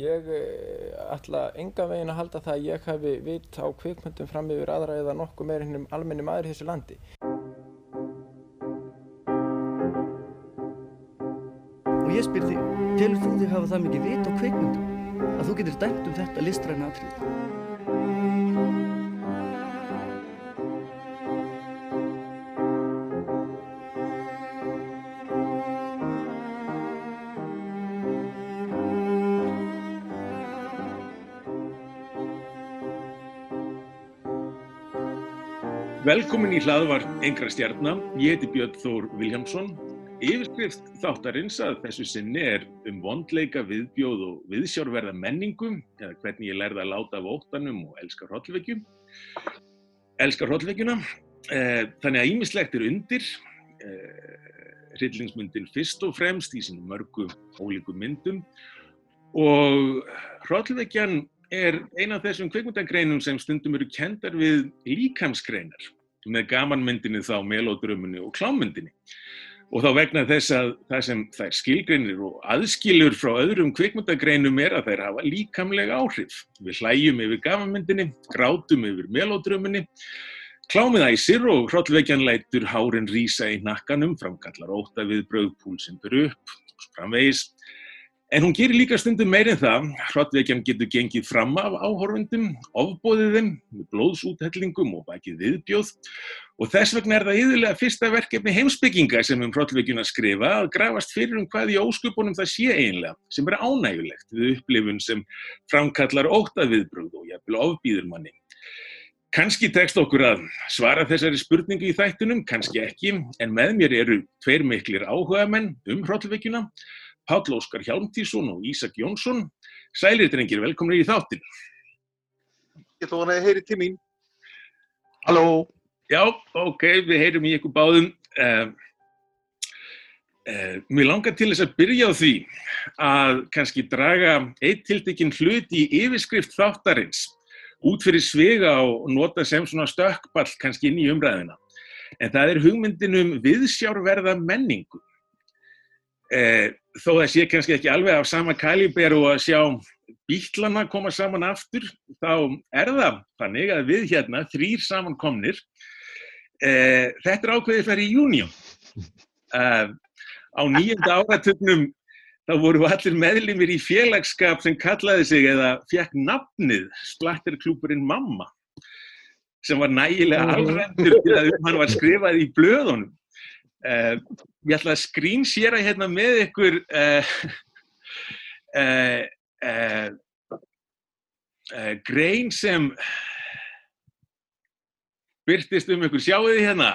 Ég eh, ætla enga veginn að halda það að ég hafi vit á kvikmyndum fram yfir aðra eða nokkuð meira hennum almenni maður í þessu landi. Og ég spyr þig, telur þú þig hafa það mikið vit á kvikmyndum að þú getur dæmt um þetta listræna atrið? Velkomin í hlaðvarp Engra stjarnar. Ég heiti Björn Þór Viljámsson. Yfirskrift þáttarins að þessu sinni er um vondleika, viðbjóð og viðsjárverða menningum eða hvernig ég lærði að láta af óttanum og elska hrollvekjum. Elska hrollvekjuna. Eh, Þannig að ímislegt er undir. Eh, Hryllingsmyndin fyrst og fremst í sínum mörgu ólíku myndum og hrollvekjan er eina af þessum kveikmyndagreinum sem stundum eru kendar við líkamsgreinar með gamanmyndinni þá, melodrömmunni og klámyndinni. Og þá vegna þess að það sem þær skilgreinir og aðskilur frá öðrum kveikmyndagreinum er að þær hafa líkamlega áhrif. Við hlæjum yfir gamanmyndinni, grátum yfir melodrömmunni, klámið æsir og hrollvekjan lætur hárin rýsa í nakkanum, framkallar óta við bröðpúlsinn byrju upp, framvegis. En hún gerir líka stundum meirinn það, hrottveikjan getur gengið fram af áhorfundum, ofbóðið þeim blóðsúthellingum og bakið viðbjóð. Og þess vegna er það yðurlega fyrsta verkefni heimsbygginga sem um hrottveikjuna skrifa að grafast fyrir um hvað í óskupunum það sé einlega sem er ánægulegt við upplifun sem framkallar óttaviðbröð og jafnvel ofbýður manni. Kanski tekst okkur að svara þessari spurningu í þættunum, kannski ekki, en með mér eru tveir miklir áhugamenn um hrottveikjuna Páll Óskar Hjálmtísson og Ísak Jónsson. Sælir drengir, velkomnir í þáttin. Ég ætla að heyri til mín. Halló. Já, ok, við heyrum í ykkur báðum. Uh, uh, mér langar til þess að byrja á því að kannski draga eitt tildekinn hlut í yfirskrift þáttarins út fyrir svega og nota sem svona stökkball kannski inn í umræðina. En það er hugmyndin um viðsjárverða menningu. Eh, þó það sé kannski ekki alveg af sama kaliber og að sjá bítlana koma saman aftur, þá er það þannig að við hérna, þrýr samankomnir, eh, þetta er ákveðið fyrir í júnium. Eh, á nýjönda áratögnum þá voru allir meðlimir í félagskap sem kallaði sig eða fekk nafnið Splatterklúpurinn Mamma, sem var nægilega alvendur til að um hann var skrifað í blöðunum. Uh, ég ætla að skrýnsýra hérna með ykkur uh, uh, grein sem byrtist um ykkur, sjáu þið hérna?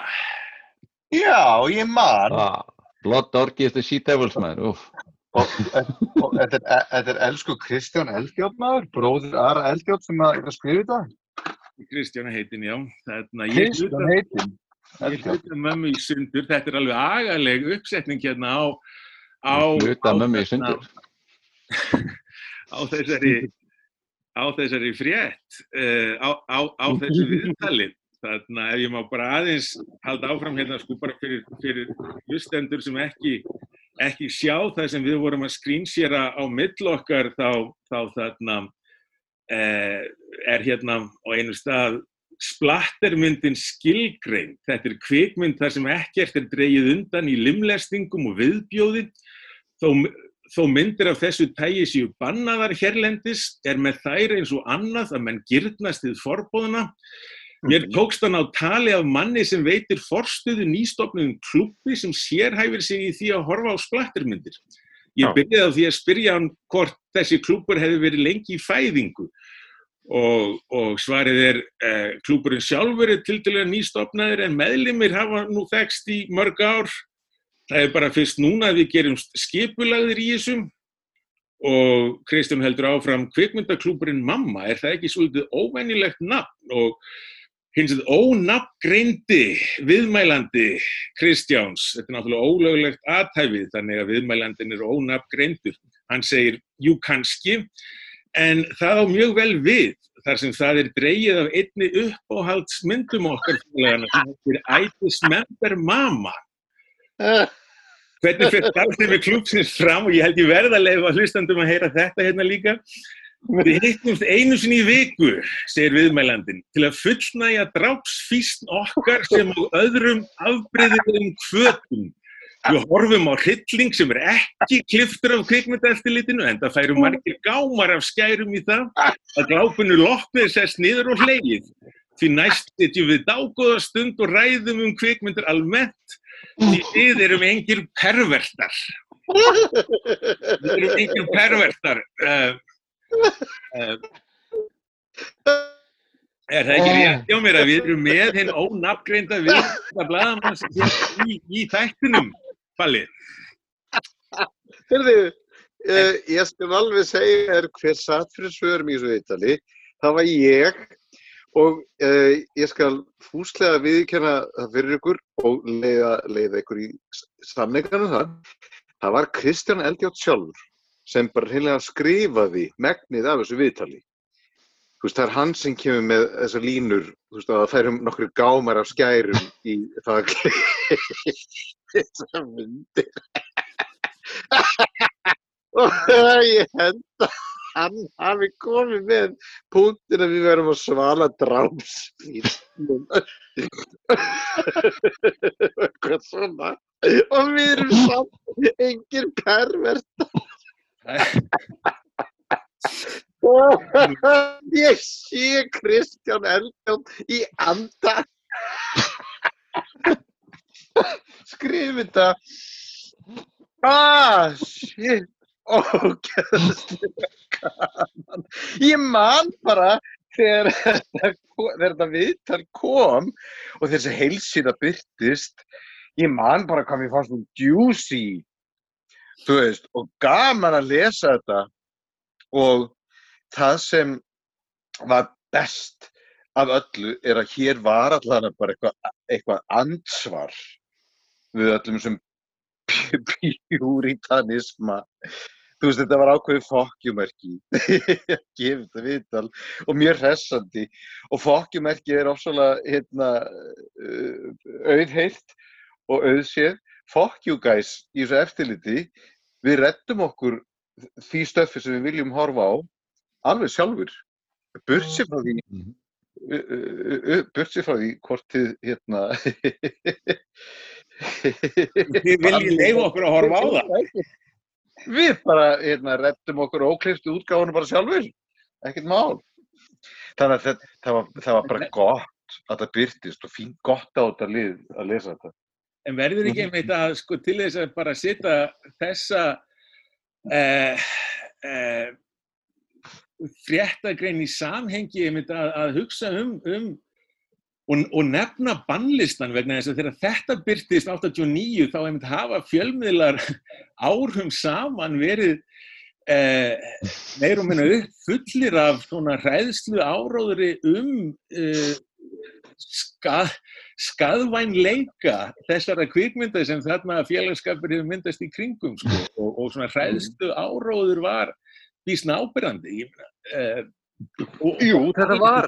Já, ég man. Ah, Blood Orgy is the Sea Devils maður, uff. Og, og þetta er, þetta er elsku Kristján Eldjátt maður, bróður Ara Eldjátt sem að, er að skrifa þetta. Kristján heitin, já. Kristján heitin. Ég hluta mömmu í sundur, þetta er alveg agaleg uppsetning hérna á á, Hluta mömmu í sundur. á þessari á þessari frétt uh, á, á, á þessu viðtali. Þarna ef ég má bara aðeins halda áfram hérna sko bara fyrir, fyrir hlustendur sem ekki ekki sjá það sem við vorum að skrýnsjera á mill okkar þá, þá þarna uh, er hérna á einu stað splattermyndin skilgrein. Þetta er kvikmynd þar sem ekkert er dreigið undan í limlestingum og viðbjóði. Þó, þó myndir af þessu tægi séu bannaðar hérlendis er með þær eins og annað að menn gyrnast við forbóðuna. Mér tókst hann á tali af manni sem veitir forstuðu nýstofnum klubbi sem sérhæfir sig í því að horfa á splattermyndir. Ég byrjaði á því að spyrja hann hvort þessi klúpur hefði verið lengi í fæðingu og, og svarið er eh, klúburinn sjálfur er tildulega nýstofnaður en meðlimir hafa nú þekst í mörg ár. Það er bara fyrst núna að við gerum skipulagðir í þessum og Kristján heldur áfram kvikmyndaklúburinn Mamma, er það ekki svolítið óvenjulegt nafn og hins vegar ónafngreindi viðmælandi Kristjáns, þetta er náttúrulega ólöglegt aðtæfið þannig að viðmælandin er ónafngreindur. Hann segir, jú kannski, en það á mjög vel við þar sem það er dreigið af einni uppáhaldsmyndum okkar félagana sem heitir I Dismember Mama. Hvernig fyrir starfstími klúpsins fram og ég held ég verða að leifa hlustandum að heyra þetta hérna líka. Við hittumst einu sinni í viku, segir viðmælandin, til að fullnæja drápsfísn okkar sem á öðrum afbreyðum kvötum. Við horfum á hrylling sem er ekki kliftur af kvikmyndaeftirlitinu en það færum margir gámar af skærum í það að glápinu loknir sest niður og hlegið. Því næst setjum við dágóða stund og ræðum um kvikmyndir almennt því við erum engir pervertar. Við erum engir pervertar. Uh, uh, er það ekki rétt hjá mér að við erum með hinn ónafngreinda við þetta bladamanns í, í þættinum, Palli? Hörðu, uh, ég skal alveg segja þér hver satt fyrir svörum í þessu viðtali. Það var ég og uh, ég skal fúslega viðkjanna það fyrir ykkur og leiða, leiða ykkur í samneikana það. Það var Kristján Eldjátt sjálfur sem bara hreinlega skrifaði megnið af þessu viðtali. Veist, það er hann sem kemur með þessar línur, veist, að það færum nokkru gámar af skærum í það þessar myndir. og ég held að hann hafi komið með punktin að við verðum að svala drámsfílnum. Eitthvað svona. Og við erum samt engir perverta. Ég sé Kristján Eldjón í anda. Skrif þetta. Ah, shit. Ógeðslega gaman. Ég man bara þegar þetta, viðtal kom og þessi heilsýða byrtist, ég man bara hvað mér fannst hún juicy, þú veist, og gaman að lesa þetta og það sem var best af öllu er að hér var allan bara eitthvað eitthva ansvar við öllum sem pjúritanisma þú veist, þetta var ákveðið fokkjumerki. Að gefa þetta viðtal. Og mjög hressandi. Og fokkjumerki er ofsalega hérna, auðheilt og auðséð. Guys í þessu eftirliti. Við reddum okkur því stöfi sem við viljum horfa á alveg sjálfur. Burtsi frá því burtsi frá því hvort þið hérna Þið viljið leiða okkur að horfa á það Við bara hérna, rettum okkur ókliftu útgáðunum bara sjálfur, ekkert mál. Þannig að það, það, var, það var bara gott að það byrtist og fín gott á þetta lið að lesa þetta. En verður ekki einmitt að sko til þess að bara setja þessa uh, uh, fréttagrein í samhengi einmitt að, að hugsa um, um og, og nefna bannlistan vegna þess að þegar þetta byrtist 89 þá einmitt hafa fjölmiðlar árum saman verið eh, meir og minna upp fullir af svona hræðslu áróðuri um eh, skað, skaðvænleika þessara kvikmynda sem þarna félagskapur hefur myndast í kringum sko, og, og svona hræðslu áróður var bísna ábyrrandi ég meina eh, Og, Jú, þetta var,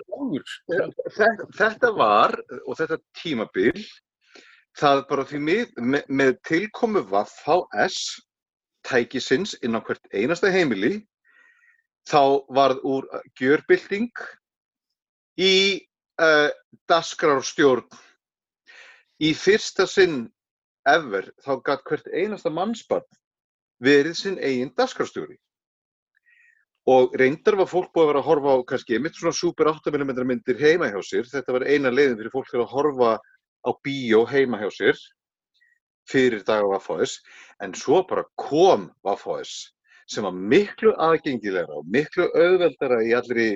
þetta, þetta var, og þetta tímabil, það bara því mið, með, með tilkomu VFHS tækisins inn á hvert einasta heimili, þá varð úr gjörbilding í uh, dasgrárstjórn. Í fyrsta sinn ever, þá gætt hvert einasta mannsbarn verið sinn eigin dasgrárstjóri. Og reyndar var fólk búið að vera að horfa á kannski mitt svona super 8mm myndir heima hjá sér. Þetta var eina leiðin fyrir fólk til að horfa á bíó heima hjá sér fyrir dag á Vafáðis. En svo bara kom Vafáðis sem var miklu aðgengilegra og miklu auðveldara í allri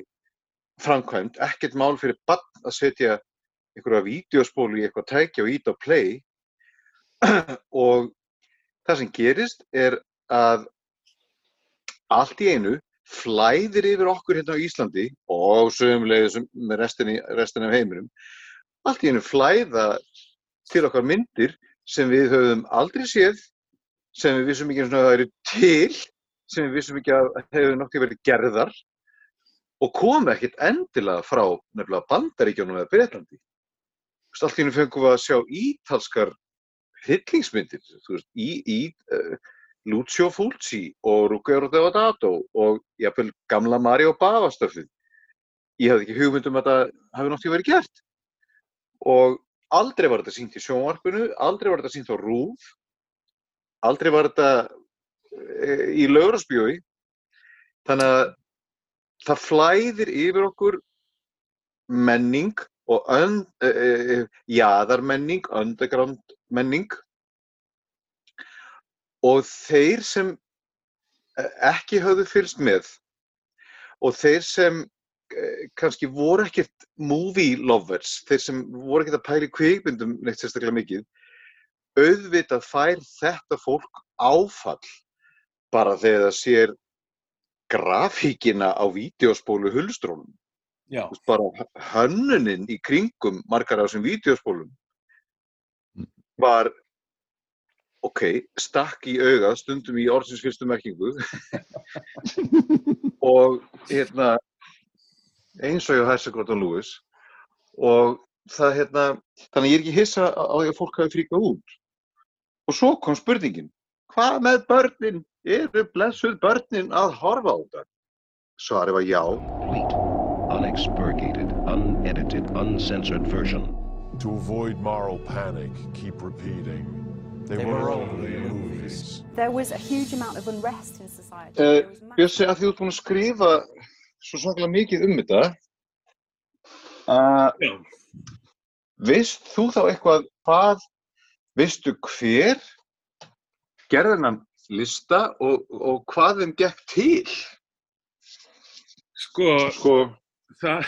framkvæmt. Ekkert mál fyrir bann að setja einhverja vídeospólu í eitthvað tækja og ít á play. og það sem gerist er að allt í einu flæðir yfir okkur hérna á Íslandi og sögumlega með restinni af heiminum. Allt í hennu flæða til okkar myndir sem við höfum aldrei séð sem við vissum ekki að það eru til sem við vissum ekki að hefur noktið verið gerðar og kom ekkert endilega frá nefnilega bandaríkjónum eða Breitlandi allt í hennu fengum við að sjá ítalskar veist, í, í uh, Lucio Fulci og Ruggero Deodato og jafnvel gamla Mario Bava stöfið. Ég hafði ekki hugmynd um að þetta hafi náttúrulega verið gert. Og aldrei var þetta sínt í sjónvarpinu, aldrei var þetta sínt á RÚF, aldrei var þetta eh, í laurasbjói. Þannig að það flæðir yfir okkur menning og un, uh, jaðarmenning, underground menning og þeir sem eh, ekki höfðu fylgst með og þeir sem uh, kannski voru ekkert movie lovers, þeir sem voru ekkert að pæli kvikmyndum neitt sérstaklega mikið, auðvitað fær þetta fólk áfall bara þegar það sér grafíkina á vídeospólu hulstrónum. Bara hönnunin í kringum margar af þessum vídeospólum var ok, stakk í auga stundum í orðsins fyrstu merkingu. Og hérna eins og ég hæsa Gordon Lewis. Og það hérna þannig að ég er ekki hissa á því að fólk hafi fríkað út. Og svo kom spurningin hvað með börnin? Eru blessuð börnin að horfa á þetta? Svarið var já. Unexpurgated, unedited, uncensored version. To avoid moral panic, keep repeating. They, were, only movies. There was a huge amount of unrest in society. There was mass- Bjössi, að því þú ert búin að skrifa svo svaklega mikið um þetta, uh, Já. veist þú þá eitthvað hvað, veistu hver gerði hennan lista og, og hvað þeim gekk til? Sko, Sko, það,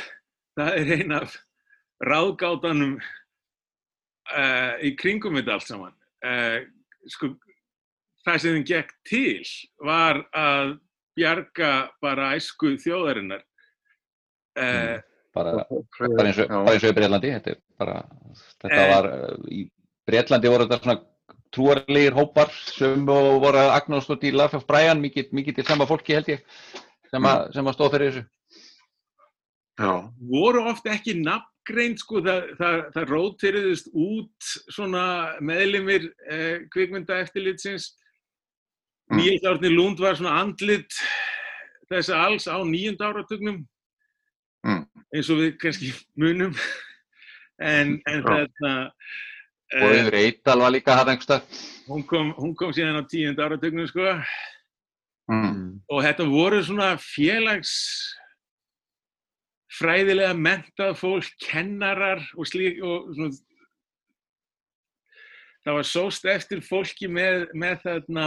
það er ein af ráðgátanum uh, í kringum þetta allt saman. Uh, sko, það sem þeim gekk til var að bjarga bara æsku þjóðarinnar. Uh, bara, bara eins og, Já. bara eins og í Breitlandi þetta, er bara, þetta Eh. var uh, í Breitlandi voru þetta svona trúarlegir hópar sem voru að agnast út í Life of Brian mikið, mikið til sama fólki held ég sem að, sem að stóð fyrir þessu já, voru oft ekki nafngreind, sko, það, það, það rótiriðist út svona meðlimir eh, kvikmynda eftirlitsins. Mm. Níels Árni Lund var svona andlit þessa alls á nýjunda áratugnum, Mm. eins og við kannski munum. En, en þetta, og yfir Eital var líka hann einhverstað hún, kom, hún kom síðan á tíunda áratugnum, sko. mm. og þetta voru svona félags fræðilega mentað fólk, kennarar og slík og svona. Það var sóst eftir fólki með, með þarna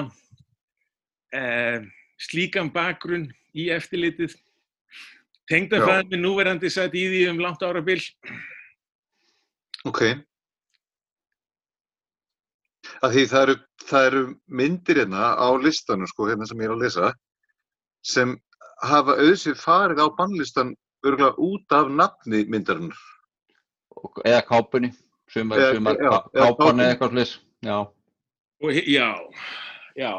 eh, slíkan bakgrunn í eftirlitið. Tengdafæðin með núverandi satt í því um langt árabil. Ok. Að því það eru, það eru myndir hérna á listanum, sko, hérna sem ég er að lesa, sem hafa auðvitað farið á bannlistan örgulega út af nafni myndarinnar. og- eða kápunni sumar, Eða- sumar já, kápunni. eða eitthvað slis já, og já, já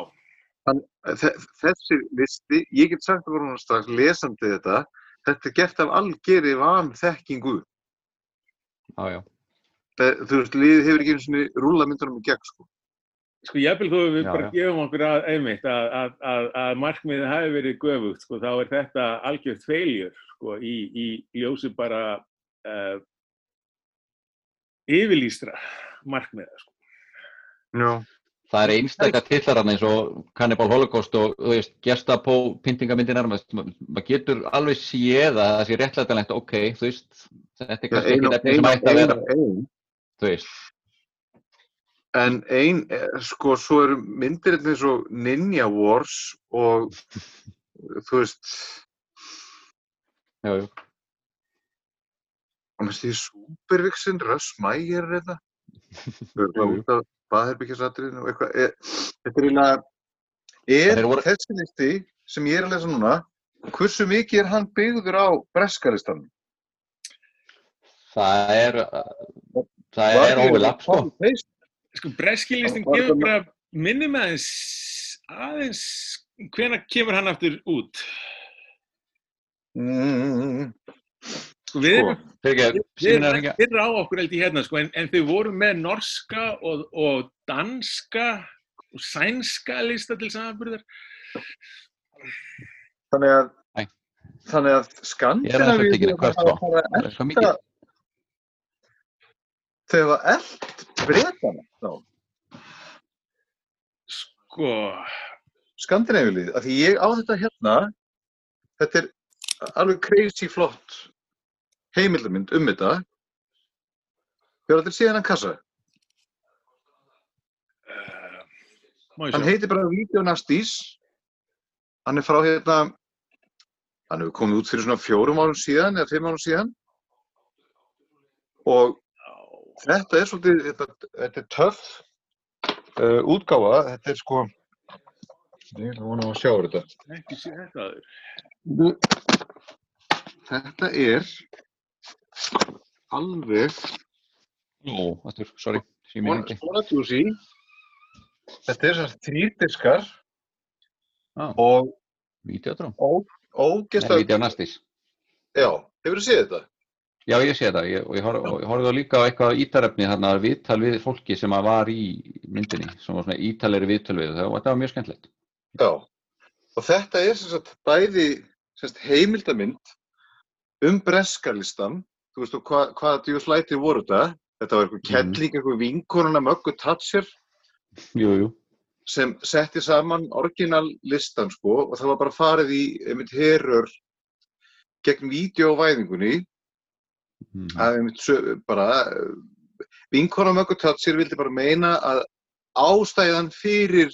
Þe- Þessi listi, ég get sagt það bara strax lesandi þetta, þetta er gert af algeri vanþekkingu. já, já Það- Þú veist, liðið hefur ekki einu sinni rúla myndunum í gegn, sko. Sko jafnvel þó að við Já, bara já. gefum okkur að, einmitt að, að, að, að markmiðið hafi verið göfugt sko, þá er þetta algjört feiljur sko, í, í ljósi bara uh, yfirlýstra markmiða sko. Já. það er einstakar tillarann eins og Cannibal Holocaust og þú veist, Gestapo pyntingamyndir nærmast, Ma- maður getur alveg séð að það sé réttlætanlegt, ok, þú veist þetta er kannski ekki ein sem ætti að vera þú veist, En ein, eh, sko, svo eru myndir eins og Ninja Wars og þú veist, já, já, og minnst því Supervixin, Russ Meyer er þetta. Jú, jú. út af baðherbyggisatriðinu og eitthvað. Er, þetta er eiginlega, er þessi listi sem ég er að lesa núna, hversu mikið er hann byggður á breskalistanum? það er það er overlap, sko sko breskillistin gefur bara minnum aðeins aðeins hvenær kemur hann aftur út Mm, sko við Sko. erum Fyrir er á okkur held ég hérna, sko, en, en þau voru með norska og, og danska og sænska lista til samanburðar. Þannig að, Æ. þannig að Skandinavíu hvert hafa er mikið. þau hafa eld breytana þá, Sko, Skandinavíulið, af því ég á þetta hérna, þetta er alveg crazy flott heimildamynd um þetta. Hefur allir séð hennan kassa? uh, Hann heitir bara Video Nasties. Hann er frá hérna, hann hefur komið út fyrir svona fjórum árum síðan eða fimm árum síðan. Og þetta er svolítið, þetta, þetta er töff uh, útgáfa. Þetta er sko, ég að vona að sjá þetta. Ekki sé þetta aður. Þetta er alveg Ó, aftur, sorry, er svona ekki. svona djúsi. Þetta er svona þrýr diskar Já, og vídeodróm. ó- Nei, ógeðslega, vídeonastis. já, hefur þið séð þetta? Já, ég sé það ég, og ég horf- og ég horfði á líka á eitthvað ítarefni þarna viðtal við fólki sem að var í myndinni, sem var svona ítalegri viðtal við og þetta var mjög skemmtilegt. Já, og þetta er sem sagt bæði sem sagt, heimildamind um breskarlistan, þú veist, og hva, hvaða djúslæti voru þetta? Þetta var eitthvað kelling, eitthvað vinkonuna möggu jú. sem setti saman orginal listan, sko, og það var bara farið í, einmitt, herur gegn vídeovæðingunni, Mhm. að einmitt, bara, vinkona Thatcher vildi bara meina að ástæðan fyrir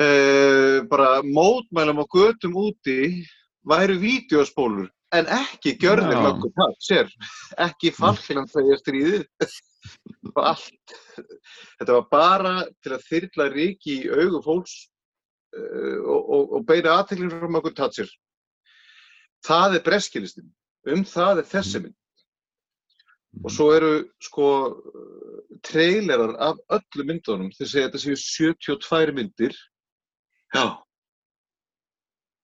uh, bara mótmælum á götum úti væru vídeospólur en ekki gjörðir möggu Thatcher, ekki Falklandsæja stríðið, bara allt. Þetta var bara til að þyrla ríki í augu fólks uh, og, og, og beina aðteklinn frá Thatcher. Það er breskilistinn, um það er þessi mynd. Og svo eru sko trailerar af öllu myndunum. Þeir segja að þetta séu 72 myndir. Já.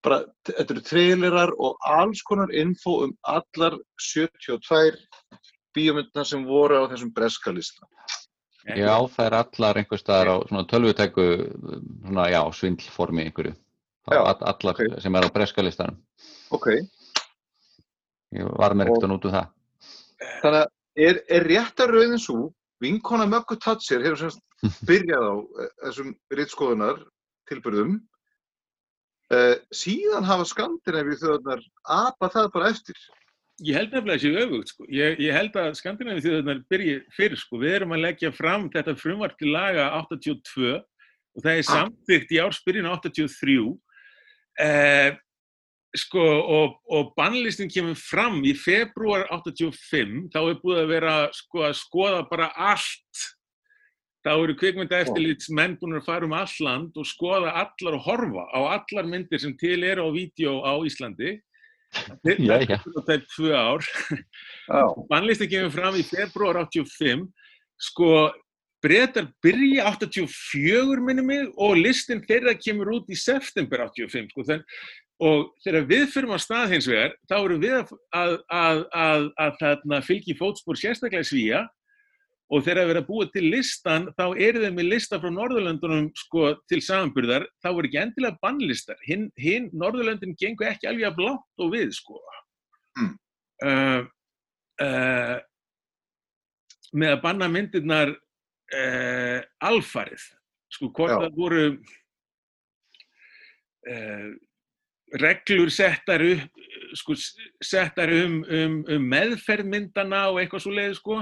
Bara, þetta eru trailerar og alls konar info um allar 72 bíómyndina sem voru á þessum breska lista. Já, það er allar einhver staðar á svona tölvutæku, svona, já, svindlformi einhverju. Já, all, allar ok. sem er á breska listanum. Ok. Ég var með ekkert að úr það. Þannig að er, er réttar rauðin svo, vinkona Möggu Tatser hefur semst byrjað á eh, þessum rittskoðunar tilbyrðum. Uh, síðan hafa Skandinavíu þjóðarnar apa það bara eftir. Ég held nefnilega að þessi öfugt, sko. Ég, ég held að Skandinavíu þjóðunar byrji fyrir, sko. Við erum að leggja fram þetta frumvart til laga 82 og það er samþykkt í ársbyrjun 83. Eh, sko, og, og bannlistin kemur fram í februar 85, þá er búið að vera sko, að skoða bara allt. Þá eru kvikmyndaeftirlits menn búin að fara um all land og skoða allar og horfa á allar myndir sem til eru á vídeo á Íslandi. Jæja. Það er tvö ár. Já. Bannlistin kemur fram í februar 85. Sko, breytar byrja 84 minni mig og listin þeirra kemur út í september 85. Sko, þann, og þegar við fyrum á stað hins vegar, þá erum við að, að, að, að, að í fótspor sérstaklega í svíja og þegar við erum að búa til listan, þá eru þeim með lista frá Norðurlöndunum sko, til samanburðar, þá voru ekki endilega bannlistar. Hinn, hin, Norðurlöndin gengur ekki alveg að blátt og við, sko. Mm. Uh, uh, með að banna myndirnar uh, alfarið. Sko, hvort Já. það voru uh, reglur settar upp, sko, settar um, um, um meðferð myndana og eitthvað svo leiði, sko.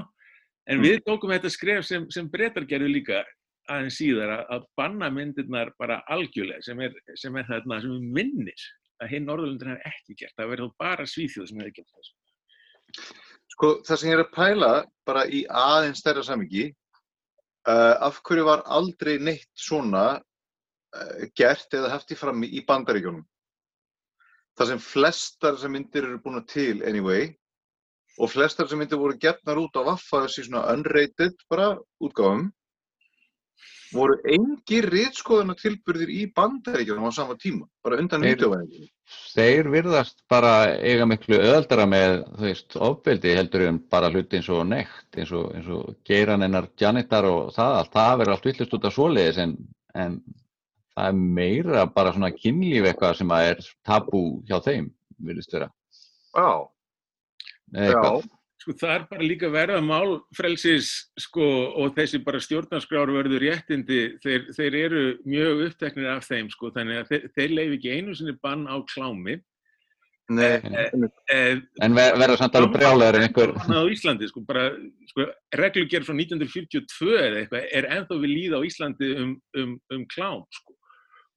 En Mm. við tókum þetta skref sem, sem breytar gerðu líka aðeins síðar að, að banna myndirnar bara algjörlega sem er, sem er þarna sem er minnir að hinn Norðurlundin hefur ekki gert. Það verður bara Svíþjóð sem hefur gert þessu. Sko, það sem ég er að pæla bara í aðeins stærra samingi, uh, af hverju var aldrei neitt svona uh, gert eða haft í frammi í bandaríkjónum? Það sem flestar sem myndir eru búin til anyway og flestar sem myndir voru getnar út á Vaffa þessi svona unrated bara útgáfum Voru engir ritskoðuna tilburðir í bandaríkjunum á sama tíma, bara undan videóvæðingum. Þeir virðast bara eiga miklu öðaldara með, þú veist, ofbeldi heldur en bara hluti eins og nekt, eins og, eins og geiran hennar janitar og það allt, það verður allt villist út af svoleiðis en, en það er meira bara svona kynlíf eitthvað sem að er tabú hjá þeim, virðist vera. Já, eitthvað. Sko það er bara líka verða málfrelsis sko og þessi bara stjórnarskrár verður réttindi, þeir, þeir eru mjög uppteknir af þeim sko þannig að þeir, þeir leif ekki einu sinni bann á klámi. nei, Eh, En ver, verður samt alveg brjálæður en einhver, á Íslandi sko bara sko reglugjörð frá 1942 eða eitthvað er ennþá við líða á Íslandi um, um, um klám sko.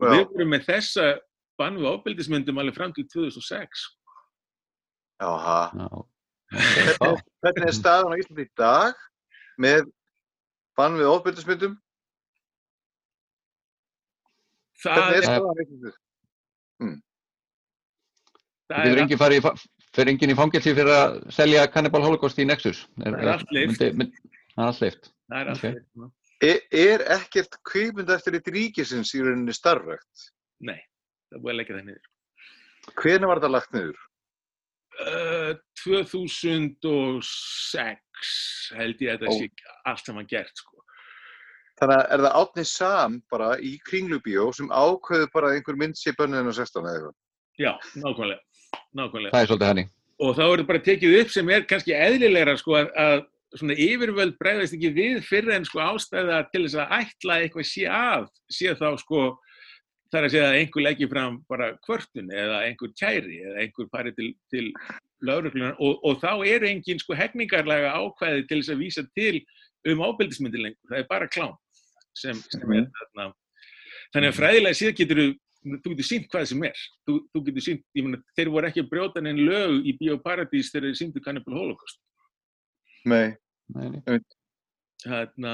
Og Já. við vorum með þessa bann við ofbeldismyndum alveg fram til 2006. jáha. já, Hvernig, hvernig er staðan á Íslandi í dag með bann við ofbeldismyndum? Það Hvernig er er, staðan á Íslandi? það getur er, enginn farið í, fer enginn í fangelsi fyrir að selja Cannibal Holocaust í Nexus? Það er allt Það er allt leift. það er Ok. alltaf, Er, er ekkert kvikmynd eftir eitt ríkisins í rauninni starfrækt? nei, það er búið að leggja það niður. Hvenær var það lagt niður? Uh, 2006 held ég að Ó. sé allt saman gert sko. Þannig að er það átni sam bara í kringlubíó sem ákveður bara einhver mynd sé bönnuðin á 16 eða eitthvað? Já, nákvæmlega. nákvæmlega. Það er svolítið henni. Og þá er þetta bara tekið upp sem er kannski eðlilegra sko að, að svona yfirvöld bregðast ekki við fyrir en sko ástæða til þess að ætla að eitthvað sé að, sé þá sko þar að segja að einhver leggi fram bara kvörtun eða einhver kæri eða einhver fari til, til lauruglunar og, og þá eru engin sko hefningarlega ákvæði til þess að vísa til um ábyldismyndir lengur, það er bara klám sem, sem er þarna. Þannig að fræðilega síðan getur þú getur sínt hvað sem er. Þú, þú getur sínt, ég meina, þeir voru ekki að brjóta neinn lög í Bíóparadís þegar þeir síndu Cannibal Holocaust. Nei. Nei, nei. Þarna,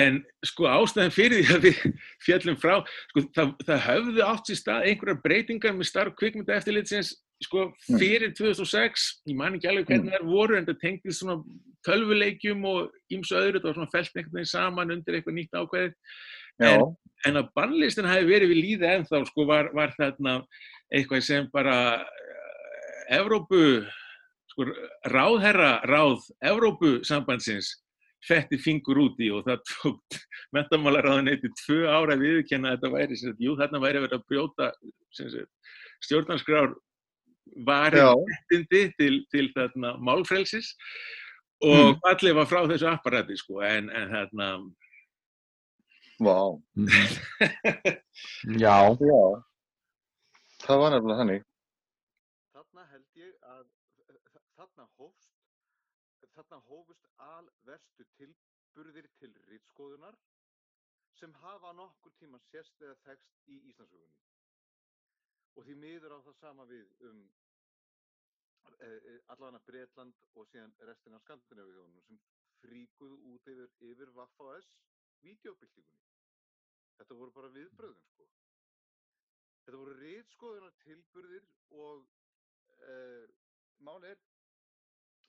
en sko ástæðan fyrir því að við fjallum frá, sko það, það höfðu átt sér stað einhverjar breytingar með starf kvikmynda eftirlitsins sko fyrir 2006, ég man ekki alveg hvernig þær voru en það tengdi svona tölvuleikjum og ýmsu öðru, það var svona felt einhvern veginn saman undir eitthvað nýtt ákveði en, en að bannlistin hafi verið við líða ennþá sko var, var þarna eitthvað sem bara uh, Evrópu sko ráðherra ráð Evrópu sambandsins fetti fingur út í og það tók mentamálaráðuneyti tvö ára að viðurkenna að þetta væri, sem sagt, jú þarna væri vera að brjóta sem sagt, stjórnarskrár varin Já. réttindi til, til þarna málfrelsis og allir var frá þessu apparati sko en, en þarna Vá. Já, Já. Það var nefnilega þannig. Þarna held ég að þarna hófst, þarna hófust alverstu tilburðir til rítskoðunar sem hafa nokkur tíma sérst eða þekst í Íslandsögunni. Og því miður á það sama við um allavega Breitland og síðan restina af Skandinavíðunum sem fríkuðu út yfir, yfir Vaffa-S vídeobyltingunni. Þetta voru bara viðbröðum sko. Þetta voru rítskoðunar tilburðir og uh, mál er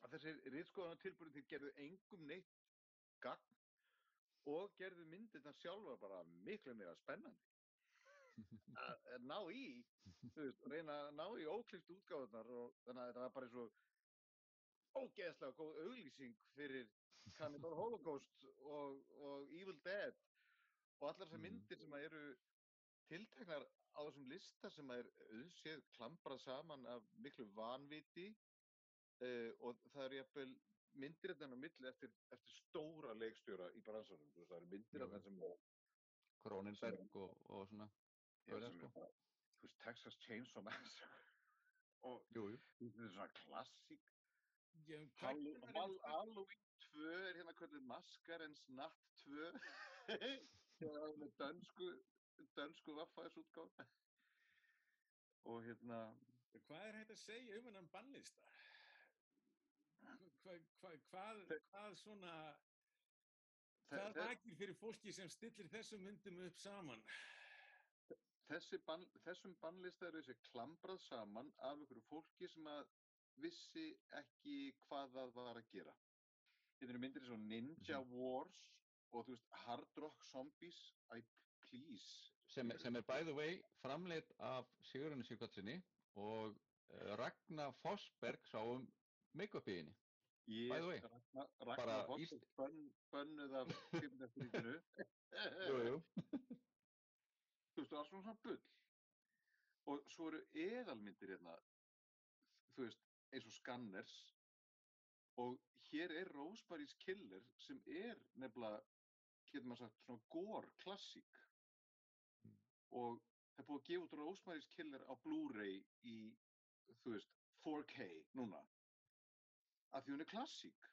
að þessir þeir gerðu engum neitt gagn og gerðu myndirna sjálfa bara miklu meira spennandi. Að ná í, veist, reyna að ná í óklift útgáðunar og þannig að þetta var bara eins og ógeðslega góð auglýsing fyrir Cannibal Holocaust og, og Evil Dead og allar þessar myndir sem eru tilteknar á þessum lista sem er auðséð klambrað saman af miklu vanviti uh, og það eru jafnvel myndir þetta á milli eftir, eftir stóra leikstjóra í bransanum. Þú veist, Það eru myndir af þessum Kronenberg og, og svona. Gauðra, sem er sko. þú veist, Texas Chainsaw Massacre og þetta er svona klassík Hall- Halloween 2 er hérna kvöldið Maskarens Natt 2 það er með dönsku dönsku vaffæðis útgáð og hérna Hvað er hægt að segja um hennan bannlista? Hvað, hvað, hvað, hvað svona, hvað vakir fyrir fólki sem stillir þessum myndum upp saman? þessi ban, þessum bannlista eru þessi klambrað saman af einhverju fólki sem að vissi ekki hvað það var að gera. Þetta eru myndir eins og Ninja Wars og þú veist, Hard Rock Zombies, I please. sem, sem er by the way framleitt af Sigurinn Sigvartsinni og uh, Ragnar Fossberg sá um make-up í henni Ég, way, Ragnar, bönn, bönnuð af kvikmyndaeftirlitinu. jú, jú. Þú veist, það var svona svona bull. Og svo eru eðalmyndir hérna, þú veist, eins og Scanners. Og hér er Rosemary's Killer sem er nefnilega, getur maður sagt, svona gore klassík. Mm. Og það er búið að gefa út Rosemary's Killer á Blu-ray í, þú veist, 4K núna. Af því hún er klassík.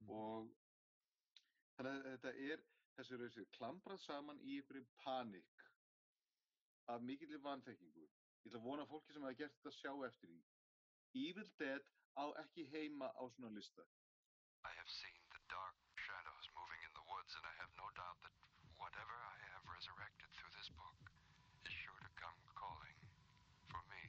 Mm. Og þannig að þetta er, þessi þessi klambrað saman í einhverju panik af mikilli vanþekkingu. Ég ætla að vona að fólki sem hafa gert þetta sjá eftir því. Evil Dead á ekki heima á svona lista. I have seen the dark shadows moving in the woods, and I have no doubt that whatever I have resurrected through this book is sure to come calling for me.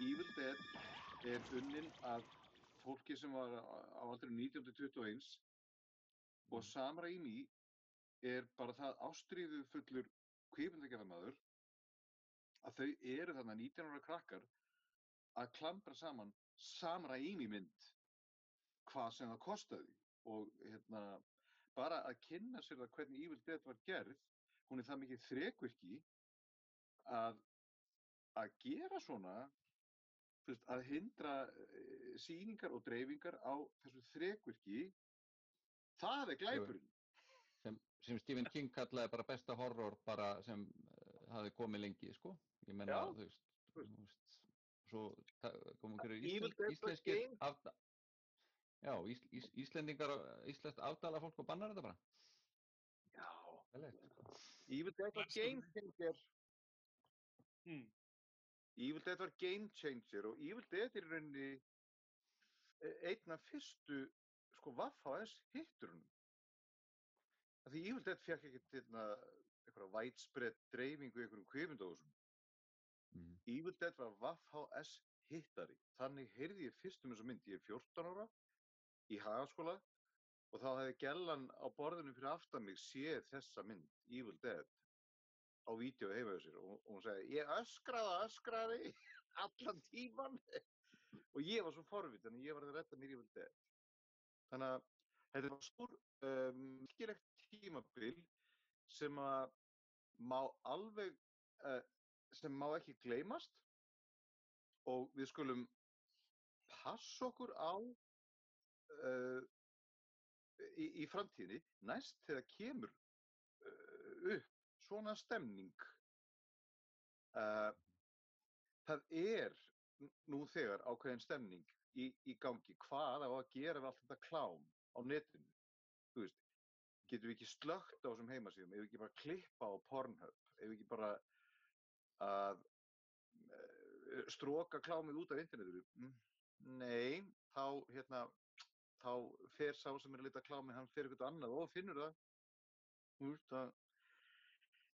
Evil Dead er unnin af fólki sem var á aldrei 1921 og Sam Raimi er bara það ástríðu fullur kvikmyndagerðamaður að þau eru þarna 19 ára krakkar að klambra saman Sam Raimi mynd hvað sem það kostaði. Og hérna bara að kynna sér það hvernig Evil Dead var gerð hún er það mikið þrekvirki að að gera svona þú veist, að hindra eh, sýningar og dreifingar á þessu þrekvirki það er glæpurinn sem, sem Stephen King kallaði bara besta horror bara sem uh, hafi komið lengi sko. ég menna Já, þú veist, þú veist svo komum was íslenskir game. afda, já, ís, ís, íslendingar íslenskt afdala fólk og bannar þetta bara Já. Sko. Evil Dead var game changer Hmm. Evil Dead var game changer og Evil Dead er í rauninni eh, einn af fyrstu sko Vaff-HS hitturunum. Því Evil Dead fekk ekki til eitthvað widespread dreifingu í einhverjum kvifindóðsum mm. Evil Dead var Vaff-HS hittari. Þannig heyrði ég fyrst um þessa mynd. Ég er 14 ára í hagaskóla og þá hefði gellan á borðinu fyrir aftan mig séð þessa mynd Evil Dead á vídeo heima hjá sér og, hún segi ég öskraði, öskraði allan tíman og ég var svo forvitin og ég var að redda mér Evil Dead þannig að þetta var stór um, mikilvægt tímabil sem að má alveg uh, sem má ekki gleymast og við skulum passa okkur á uh, í, í framtíðinni næst þegar kemur uh, upp svona stemning? Uh, það er nú þegar ákveðin stemning í, í gangi. Hvað á að gera við allt þetta klám á netinu? Þú veist, getum við ekki slögt á þessum heimasíðum? Ef við ekki bara klippa á Pornhub? Ef við ekki bara að uh, stróka klámið út af internetinu? Mm, nei, þá hérna þá fer sá sem er að lita klámið hann fer eitthvað annað og finnur það. Þú veist, það,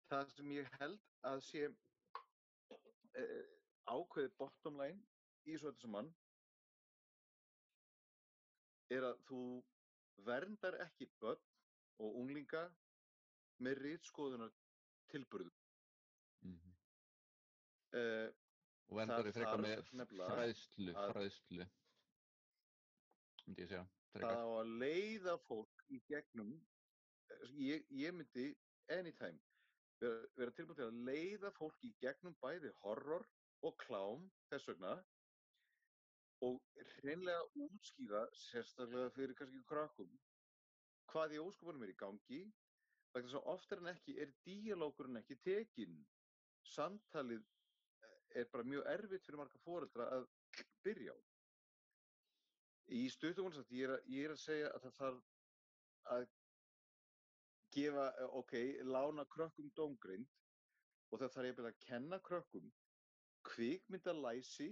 það sem ég held að sé uh, ákveðið bottom line í svo þetta saman er að þú verndar ekki börn og unglinga með rítskoðunar tilburðum. Mm Uh, og verndar í frekar með fræðslu fræðslu myndi ég segja það frekar. á að leiða fólk í gegnum eh, ég, ég myndi anytime vera, tilbúin til að leiða fólk í gegnum bæði horror og klám þess vegna og hreinlega útskýra, sérstaklega fyrir kannski krakkum, hvað í óskopunum er í gangi, vegna þess að oftar en ekki er díalókurinn ekki tekinn. Samtalið eh, er bara mjög erfitt fyrir marga foreldra að byrja á. Í stuttum ég, ég er að segja að það þarf að gefa, eh, ok, lána krökkum dómgreind og það þarf ég að kenna krökkum kvikmyndalæsi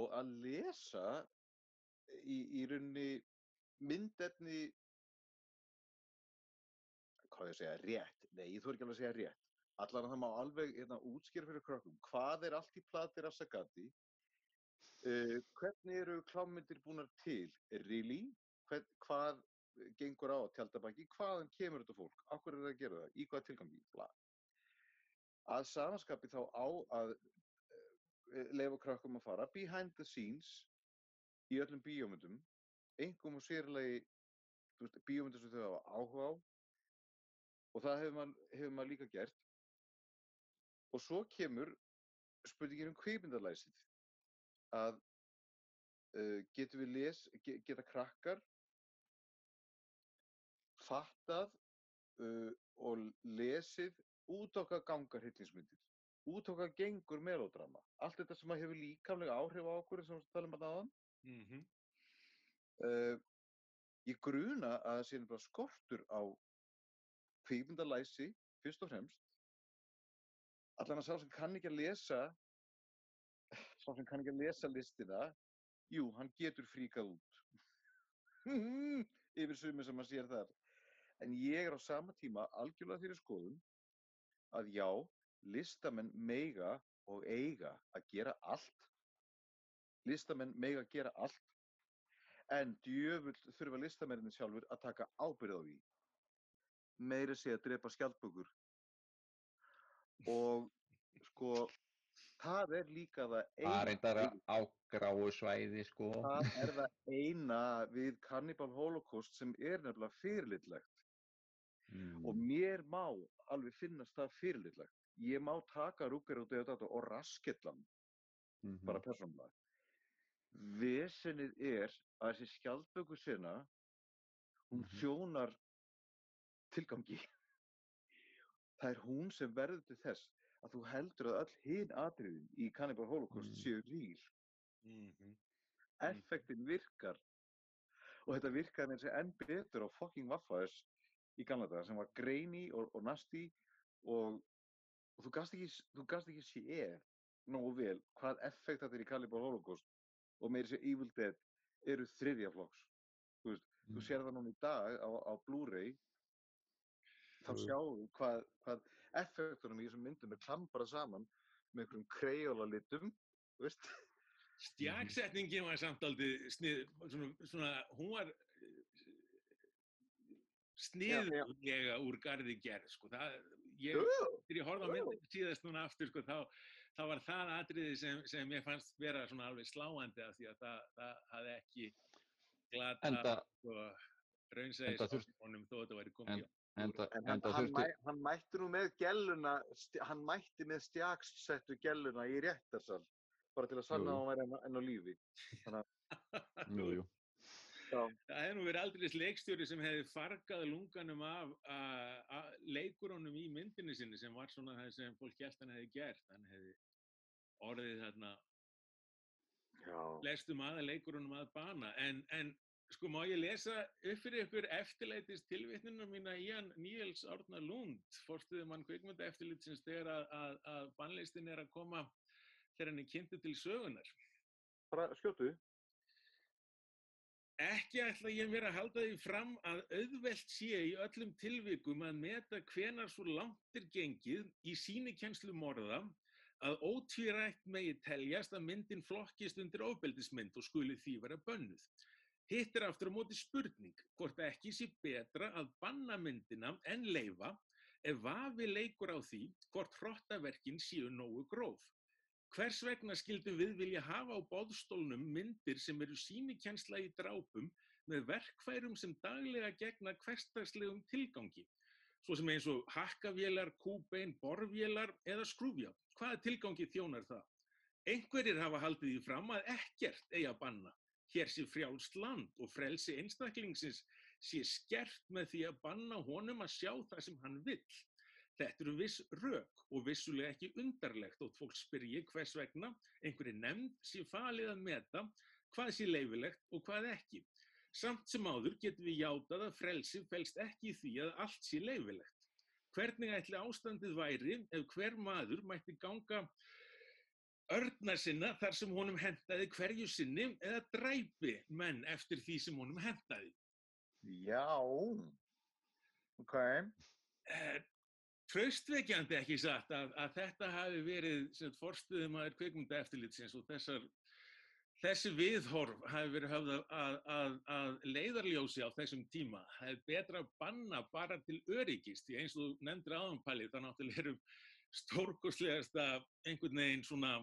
og að lesa í, í rauninni myndefni hvað ég að segja, rétt. Nei, þú ekki alveg að segja rétt. Allan að það má alveg hérna, útskýra fyrir krökkum hvað er allt í plati Rassagati uh, hvernig eru klámyndir búnar til? Really, Hvern, hvað gengur á tjaldabæki, hvaðan kemur þetta fólk? Okkur er það að gera það, í hvaða tilgangi? Bla. að samanskapi þá á að uh, leifa krökkum að fara behind the scenes í öllum bíómyndum engum og sérlegi bíómyndir sem þau hafa áhuga á. Og það hefur maður, hefur maður líka gert. Og svo kemur spurningin um kvikmyndalæsið. Að uh, getum við les, ge- geta krakkar fattað uh, og lesið út okkar gangar hryllingsmyndir út okkar gengur melodrama allt þetta sem að hefur líkamlega áhrif á okkur sem við talum að aðan Mhm. uh, ég gruna að það sé nefnilega skortur á kvikmyndalæsi fyrst og fremst. Allan að sá sem kann ekki að lesa sá sem kann ekki að lesa listina jú, hann getur fríkað út. Yfir sumi sem maður sér þar en ég er á sama tíma algjörlega þeirri skoðun að já, listamenn meiga og eiga að gera allt. Listamenn meiga að gera allt. En djöfull þurfa listamenninni sjálfur að taka ábyrð á því. Meiri sé að drepa skjaldbökur. Og sko það er líka það Það er reyndar á gráu svæði, sko. það er það eina við Cannibal Holocaust sem er nefnilega fyrirlitlegt Mm. og mér má alveg finnast það fyrirlitlegt ég má taka Rúger og Deodato og rasketlan Mhm. bara persónulega. Vesenið er að þessi skjaldböku sena hún þjónar tilgangi. Það er hún sem verður til þess að þú heldur að öll hin atriðin í Cannibal Holocaust séu ríl Mhm. effektin virkar. Og þetta virkaði með þessi enn betur á fucking Waffas í gamla daga sem var greini og, og nasti og, og þú gast ekki, ekki séð nógu vel hvað effekt þetta er í Cannibal Holocaust og meiri sér Evil Dead eru þriðja flokks. Þú, veist, þú sér það núna í dag á, á Blu-ray. Þá Mm. sjáum við hvað, hvað effektunum í þessum myndum er klambrað saman með einhverjum krejóla litum veist. Stjaksetningin var samt aldrei snið, svona, svona, hún var sniðlega úr garði gerð, sko. Það, ég, þegar ég horfði á Jú, jú. myndin síðast núna aftur, sko, þá, þá var það atriði sem, sem ég fannst vera svona alveg sláandi af því að það, það hafði ekki glata, Enda- sko, enda raunsæðis honum þó að þetta væri komið. En, enda, En hann, enda hann, þurfti, mæ, hann mætti nú með gelluna, hann mætti með stjaksettu gelluna í réttarsal, bara til að sanna að hann væri enn, á lífi. Þannig jú, jú. Að, Það hefði nú verið aldrei leikstjóri sem hefði fargað lunganum af leikurunum í myndinni sinni sem var svona það sem fólk held hann hefði gert. Hann hefði orðið þarna já, flestum aða leikurunum að bana. En, en sko má ég lesa upp fyrir ykkur eftirleitist tilvitnunum mína í hann Níels Árna Lund, fórstuðumann kvikmynda eftirlitsins þegar að, að, að bannlistin er að koma þegar hann er kynntu til sögunar. bara skjótu. Ekki ætla ég mér að halda því fram að auðvelt sé í öllum tilvikum að meta hvenar svo langt er gengið í sínikenslu morða að ótvírætt megi teljast að myndin flokkist undir ofbeldismynd og skuli því vera bönnuð. Hitt er aftur á móti spurning hvort ekki sé betra að banna myndina en leifa ef vafi leikur á því hvort hrottaverkin séu nógu gróf. Hvers vegna skildum við vilja hafa á bóðstólnum myndir sem eru sínikensla í drápum með verkfærum sem daglega gegna hverstagslegum tilgangi, svo sem eins og hakkavélar, kúbein, borvélar eða skrúfjá. Hvaða tilgangi þjónar það? Einhverjir hafa haldið því fram að ekkert eigi að banna. Hér sé frjálst land og frelsi einstaklingsins sé skert með því að banna honum að sjá það sem hann vill. Þetta eru viss rök og vissulega ekki undarlegt og fólk spyrji hvers vegna einhverju nefnd sé falið að meta hvað sé leifilegt og hvað ekki. Samt sem áður getum við játað að frelsi felst ekki í því að allt sé leifilegt. Hvernig ætli ástandið væri ef hver maður mætti ganga örna sinna þar sem honum hentaði hverju sinni eða dræpi menn eftir því sem honum hentaði. Já, ok. Traustvekjandi ekki satt að, að þetta hafi verið forstuðum aður kveikmynda eftirlitsins og þessar, þessi viðhorf hafi verið höfð að, að, að, að leiðarljósi á þessum tíma. Það er betra að banna bara til öryggist, því eins og nefndir aðanpalið, það náttúrulega eru stórkoslegasta einhvern veginn svona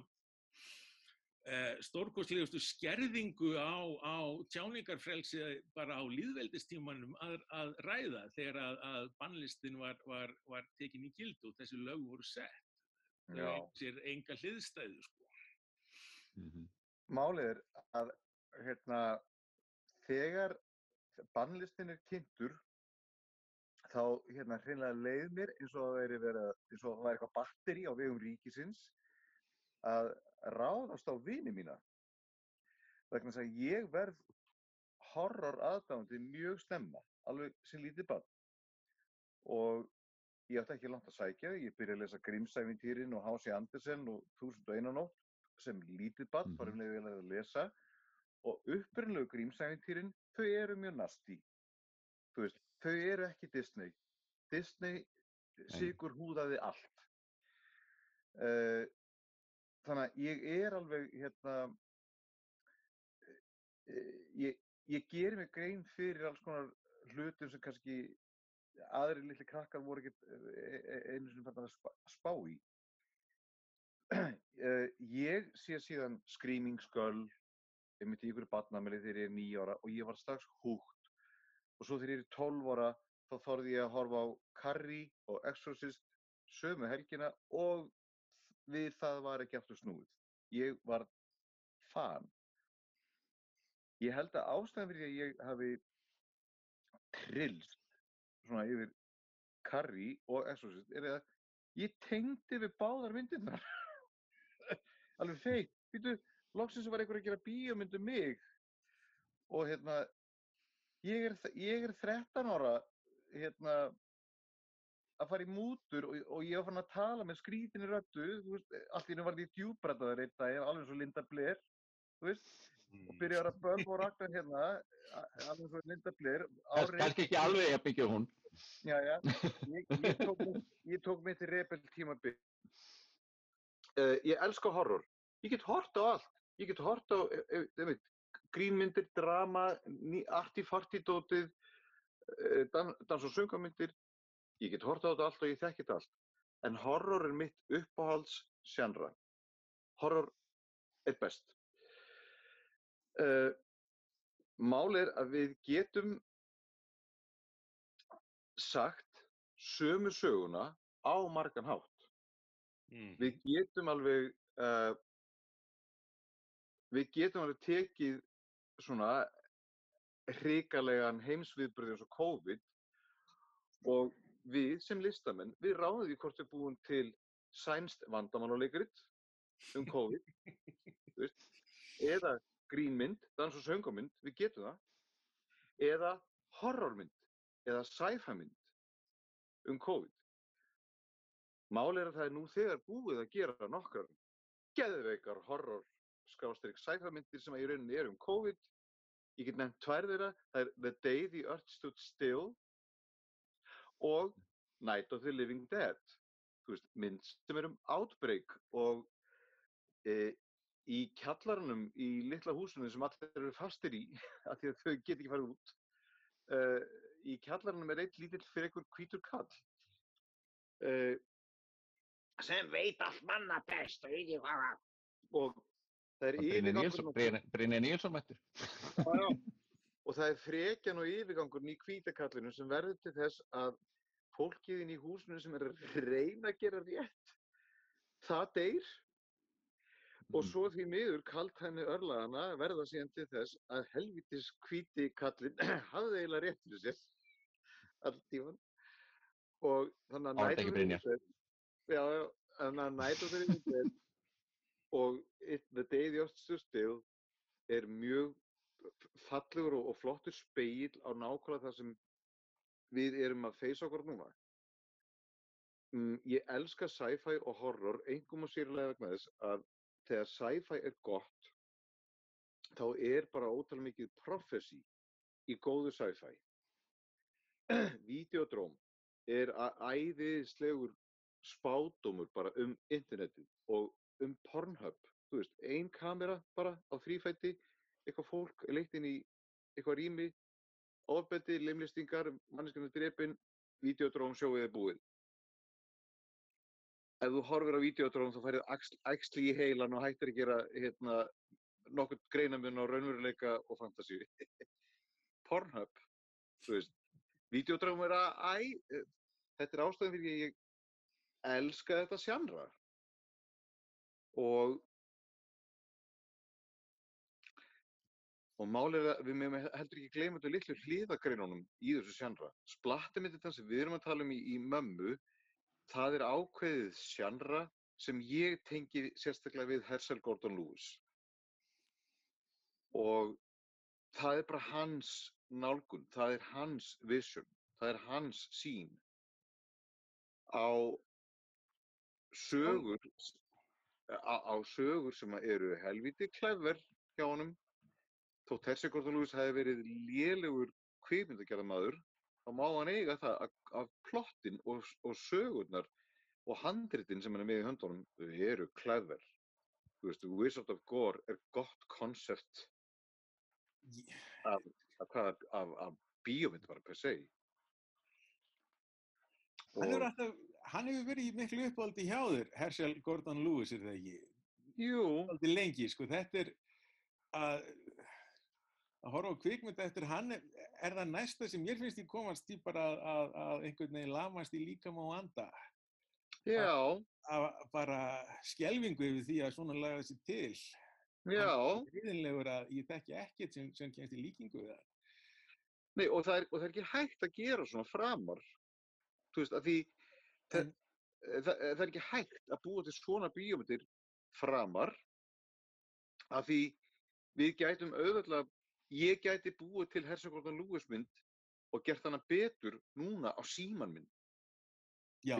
stórkostlegustu skerðingu á, á tjáningarfrelsi bara á líðveldistímanum að, að ræða þegar að, að bannlistin var, var, var tekin í gildu og þessi lög voru sett. Það er sér enga hliðstæðu sko. Málið er að hérna, þegar bannlistin er kynntur þá hérna hreinlega leið mér eins og það væri verið, eins og það væri eitthvað batteri á vegum ríkisins að ráðast á vini mína. Vegna þess að ég verð horror aðdáðandi mjög stemma, alveg sem lítið barn. Og ég átti ekki langt að sækja, ég byrja að lesa Grímsævintýrin og Hási Andersen og Þúsund og einu nótt sem lítið barn, bara um leiði að lesa. Og upprunlegu Grímsævintýrin, þau eru mjög nasti veist, þau eru ekki Disney. Disney sigur húðaði allt. Uh, þannig að ég er alveg hérna eh, ég, ég geri mig grein fyrir alls konar hlutum sem kannski aðri litli krakkar voru ekki einu sinni fann að spá, í. Ég sé síðan Screaming Skull einmitt í ykkur barnameli þegar ég er nýja ára og ég var strax húgt. Og svo þegar ég er 12 ára þá þorði ég að horfa á Carrie og Exorcist sömu helgina og við það var ekki aftur snúið. Ég var fan. Ég held að ástæðan fyrir að ég hafi trillst svona yfir Carrie og Exorcist er að ég tengdi við báðar myndirnar. Alveg feitt. Býtu, loksins var einhver að gera bíómynd um mig og hérna ég er, ég er 13 ára hérna að fara í mútur og, og ég var fann að tala með skrítinni röddu, þú veist, allt í hennu var því djúbrættaður einn dag, alveg eins og Linda Blair, þú veist, og byrjaði að bömb og rakna hérna, alveg eins og Linda Blair. Kannski kannski ekki alveg að byggja hún. Já, já, ég, ég tók, ég tók mitt rebel tímabil. Uh, ég elska horror. Ég get hort á allt. Ég get hort á, eh, eh, einmitt, grínmyndir, drama, arti-farti-dótið, uh, dan, dans- og söngamyndir. Ég get hort á þetta allt og ég þekki þetta allt. En horror er mitt uppáhalds sjannra. Horror er best. Uh, mál er að við getum sagt sömu söguna á margan hátt. Mm. Við getum alveg uh, við getum alveg tekið svona hrikalegan heimsviðbröði eins og COVID og við sem listamenn, við ráðum því hvort við búum til sænst vandamáluleikrit um COVID veist, eða grínmynd, dans og söngamynd, við getum það eða horrormynd eða sci-fi mynd um COVID. Mál er að það er nú þegar búið að gera nokkar geðveikar horror skástrík sci-fi myndir sem í rauninni eru um COVID. Ég get nefnt tvær þeirra, það er The Day the Earth Stood Still og Night of the Living Dead. Veist, mynd sem er um outbreak og e, í kjallarunum í litla húsinu sem allir eru fastir í af því að þau get ekki farið út uh, í kjallarunum er eitt lítill fyrir einhver hvítur kall uh, sem veit allt manna best og ekki hvað og það er Brynjar- Brynjar Níelsson mættur. Já, já. og það er frekjan og yfirgangurinn í hvítakallinu sem verður til þess að fólkið inn í húsinu sem er að reyna að gera rétt það deyr. Og svo því miður kalt henni örlagana verða síðan til þess að helvitis hvíti kallinn hafði eiginlega rétt fyrir sér allt tíman. Og þannig að Living Dead- Já, þannig að Living Dead og It, The Day the Earth Stood Still er mjög fallegur og, flottur speil á nákvæmlega það sem við erum að feysa okkur núna. Mm, ég elska sci-fi og horror, engum og sérlega vegna þess að þegar sci-fi er gott, þá er bara ótal mikið prophecy í góðu sci-fi. Videodróm er a- æðislegur spádómur bara um internetið og um Pornhub. Þú veist, ein kamera bara á þrýfætti, eitthvað fólk er leitt inn í eitthvað rými, ofbeldi, limlistingar, manneskjarnar drepin, videodróm sjóið er búið. Ef þú horfir á videodróm þá færið axl, axli í heilan og hættir að gera hérna, nokkur greinamun á raunveruleika og fantasíu. Pornhub, þú veist, videodróm er að, æ, þetta er ástæðan fyrir ég elska þetta sjannra. Og Og málið er að við meðum heldur ekki gleyma þetta litlu hliðagreinunum í þessu sjannra. Splattermyndir það sem við erum að tala um í, í mömmu, það er ákveðið sjannra sem ég tengi sérstaklega við Herschel Gordon Lewis. Og það er bara hans nálgun, það er hans vision, það er hans sín á sögur, á, á sögur sem eru helviti klefver hjá honum þótt Hersi Gordon Lewis hefði verið lélegur kvikmyndagerðamaður, þá má hann eiga það að, að plottin og, og sögurnar og handritin sem hann er með í höndunum eru klæðver. Þú veist, Wizard of Gore er gott koncept af, af, af, af bíómynd bara per se. Hann hefur, alltaf, hann hefur verið miklu uppáldi hjá þér, Herschel Gordon Lewis, er það ekki? Jú. Uppáldi lengi, sko, þetta er að, að horfa á kvikmynda eftir hann, er, er það næsta sem mér finnst í komast í bara að, að, að einhvern veginn lamast í líkam og anda. Já. Að, bara skelvingu yfir því að svona laga þessi til. Já. Ríðinlegur að ég þekki ekkert sem, sem kemst í líkingu við það. Nei, og það, er, og það er ekki hægt að gera svona framar. Þú veist, að því það, það, það er ekki hægt að búa til svona bíómyndir framar af því við gætum auðvitað, ég gæti búið til Hersegordan Lewis mynd og gert hana betur núna á síman minn. Já,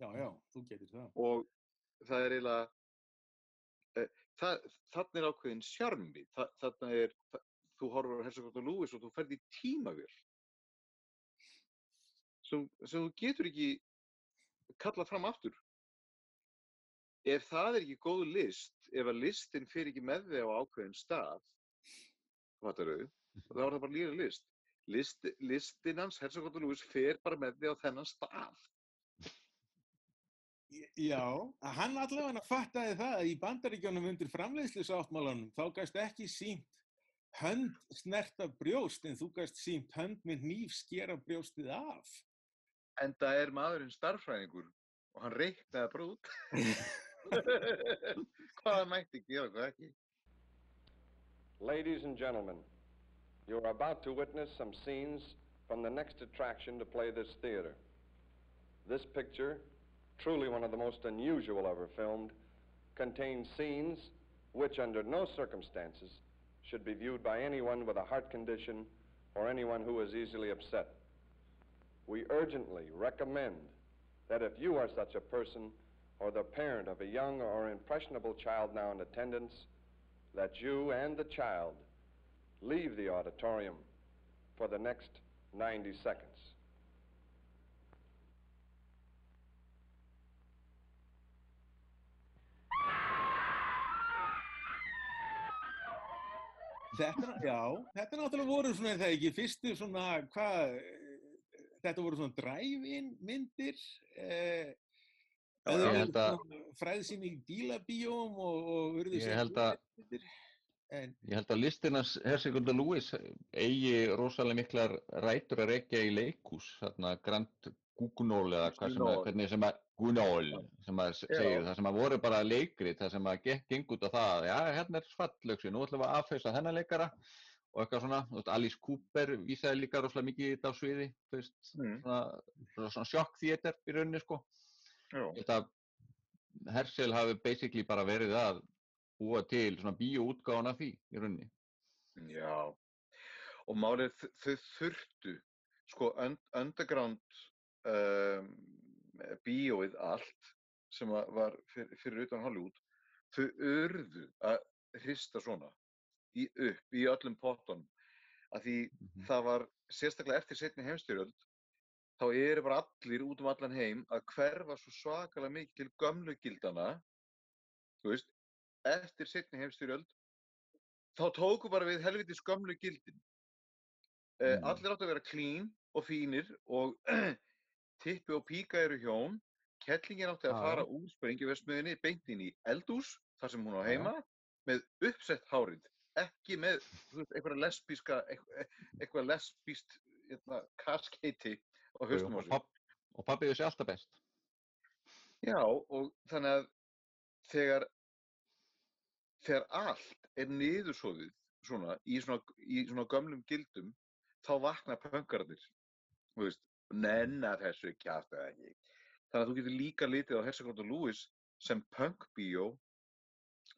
já, já, þú getur það. Og það er eiginlega, e, þannig er ákveðin sjarmi, það, þannig er, það, þú horfur á Hersegordan Lewis og þú ferð í tímavél sem þú getur ekki kallað fram aftur. Ef það er ekki góð list, ef að listin fyrir ekki með þig á ákveðin stað, fattar þau, þá er það bara líka list. list listin hans, Hersegóttur Lúis, fer bara með þig á þennan stað. Já, að hann allavega fattaði það að í bandaríkjónum undir framleiðslu sáttmálanum þá gæst ekki sínt hönd snerta brjóst en þú gæst sínt hönd með nýf skera brjóstið af. En það er maðurinn starffræðingur og hann reiknaði bara út. hvað hann mætti gera, hvað ekki. Ladies and gentlemen, you are about to witness some scenes from the next attraction to play this theater. This picture, truly one of the most unusual ever filmed, contains scenes which, under no circumstances, should be viewed by anyone with a heart condition or anyone who is easily upset. We urgently recommend that if you are such a person or the parent of a young or impressionable child now in attendance, that you and the child leave the auditorium for the next 90 seconds. Þetta, já, þetta náttúrulega voru svona, það ekki, fyrstu svona, hvað, eh, þetta voru svona drive-in myndir, eh, eða ég held að- svona fræðsýni í bílabíóm og, sem held að- Ég held að listinans Hersigurður Lewis eigi rosalega miklar rætur að rekja í leikús, þarna Grand Goognól eða hvað sem að, hvernig sem að, Gunol, sem að segir það sem að voru bara leikrit, það sem að gekk geng út á það, já, hérna er svallöksin, nú ætlum við að affeysa þennan leikara og eitthvað svona, þú veist, Alice Cooper vísaði líka rosalega mikið í þetta á sviði, þú veist, Mm. svona, svona, sjokkþéter í rauninni, sko. Að Hersel hafi basically bara verið að búa til svona bíóútgáðan af því í rauninni. Já, og málið þau þurftu, sko, un underground um, bíóið allt sem var fyrir, fyrir utan Hollywood, þau urðu að hrista svona í upp í öllum pottunum. Að því það var sérstaklega eftir setni heimstyrjöld, þá eru bara allir út um allan heim að hverfa svo svakalega mikið til gömlu gildana, þú veist, eftir setni heimstyrjöld þá tóku bara við helvitis gömlu gildin. Uh, Mm. Allir áttu að vera clean og fínir og tippi og píka eru hjón. Kettlingin átti að Já, fara úr sprengiversmiðinni beint inn í eldús, þar sem hún á heima, með uppsett hárið. Ekki með veist, einhverja lesbíska, eitthvað, eitthvað lesbíst hérna, á haustum á og, sig. og pappi þessi alltaf best. Já, og þannig að þegar, þegar allt er niðursóðið svona, í, svona, í svona gömlum gildum, þá vakna pöngarnir. Þú veist, nenna þessu kjátt eða ekki. Þannig að þú getur líka litið á Hersakóta Lewis sem pönkbíó,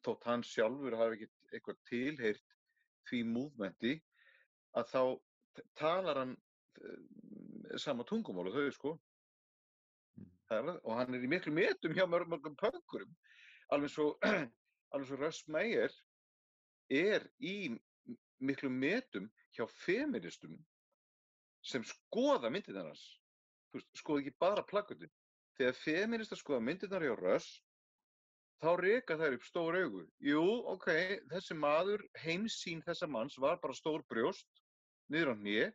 þótt hann sjálfur hafi ekkert eitthvað tilheyrt því múvmenti, að þá talar hann sama tungumál og þau, sko. Það er og hann er í miklu metum hjá mörgum pönkurum. Alveg svo, svo Russ Meyer er í miklu metum hjá feministum sem skoða myndirnar hans. Skoða ekki bara plakkutin þegar feministar skoða myndirnar hjá Russ þá reka þær upp stór augu. Jú, ok, þessi maður heimsýn þessa manns var bara stór brjóst niður á hnið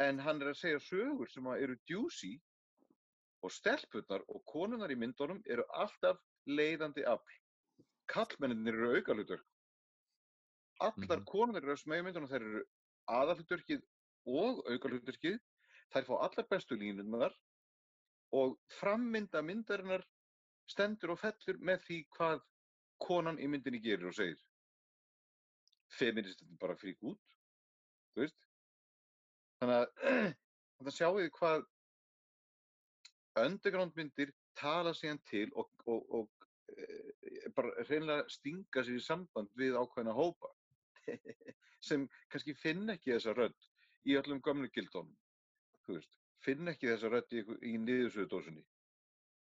en hann er að segja sögur sem að eru juicy og stelpurnar og konurnar í myndunum eru alltaf leiðandi afl. Kallmenninir eru aukalutur. Allar konurnar eru sem í myndunum þær eru aðalhuturkið og aukaluturkið. Þær fá allar bestu línunar og frammynda myndarinnar stendur og fellur með því hvað konan í myndinni gerir og segir. Feministin bara frík út, þú veist. Þannig að þetta sjáu þið hvað underground myndir tala síðan til og, og, og e, bara reynilega stinga sér í samband við ákveðna hópa sem kannski finn ekki þessa rödd í öllum gömlu gildónum þú veist, finn ekki þessa rödd í, í niðursöðudósunni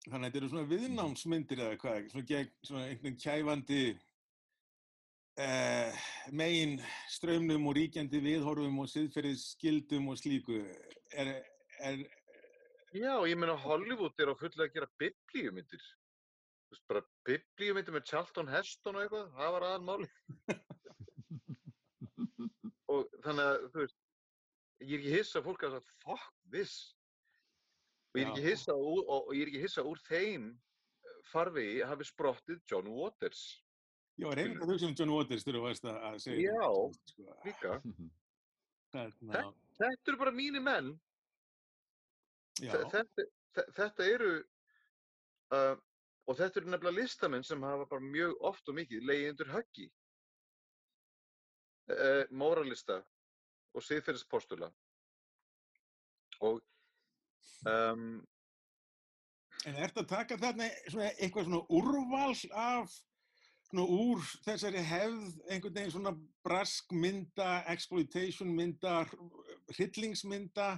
Þannig að þetta eru svona viðnámsmyndir eða hvað, svona gegn svona einhvern kæfandi eh, megin strömmnum og ríkjandi viðhorfum og siðferðisskildum og slíku. Er, er, Já, ég meina Hollywood er á fullu að gera biblíumyndir. Þú veist, bara biblíumyndir með Charlton Heston og eitthvað, það var aðal máli og þannig að, þú veist ég er ekki hissa fólk að það fuck this. Og ég er ekki hissa úr, og, og ég er ekki hissa úr þeim farvegi hafi sprottið John Waters já, er einhvern að hugsa um John Waters þegar þú varst að segja Já, þetta, sko. líka. Þarna, Þetta eru bara mínir menn. Já, Þe- þetta, þe- þetta eru uh, og þetta eru nefnilega listamenn sem hafa bara mjög oft og mikið leiði undir höggi. Uh, móralista og siðferðispostula og um, En ertu að taka þarna svona eitthvað svona úrval af svona úr þessari hefð einhvern veginn svona braskmynda, exploitation mynda, hryllingsmynda,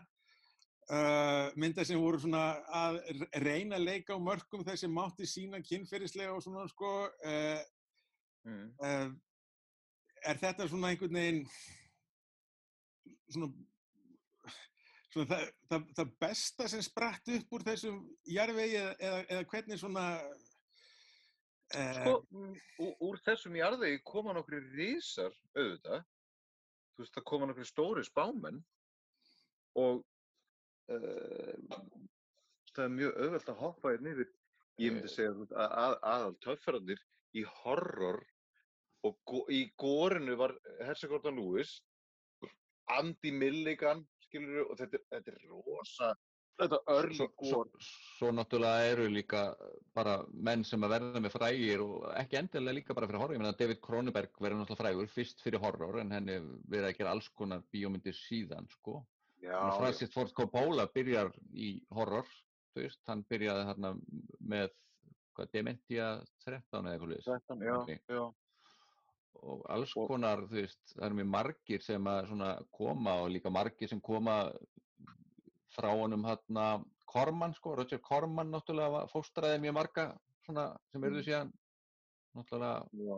uh, mynda sem voru svona að reyna að leika á mörgum þessi mátti sína kynferðislega og svona sko, uh, mm. uh, er þetta svona einhvern veginn svona Svona það, það, það besta sem spratt upp úr þessum jarðvegi eða, eða, eða hvernig svona sko, úr, þessum jarðvegi koma nokkri risar auðvitað. Þú veist það koma nokkri stóri spámenn og uh, það er mjög auðvelt að hoppa hérna yfir. Ég myndi segja þú að, að, aðal töffararnir í horror og go, í gorinu var Hersa Gordon Lewis Andy Milligan skilur og þetta, þetta er rosa þetta early Svo, svo, náttúrulega eru líka bara menn sem að verða með frægir og ekki endilega líka bara fyrir horror. Ég meina David Cronenberg verður náttúrulega frægur fyrst fyrir horror en henni verið að gera alls konar bíómyndir síðan sko. Að. Francis Ford Coppola byrjar í horror, veist, hann byrjaði þarna með hvað, Dementia 13 eða eitthvað liðs. 13, já, já. Og alls konar, þú veist, það eru mjög margir sem að koma og líka margir sem koma frá honum hérna Korman, sko, Roger Corman náttúrulega fóstraði mjög marga svona sem eruðu síðan náttúrulega, Já.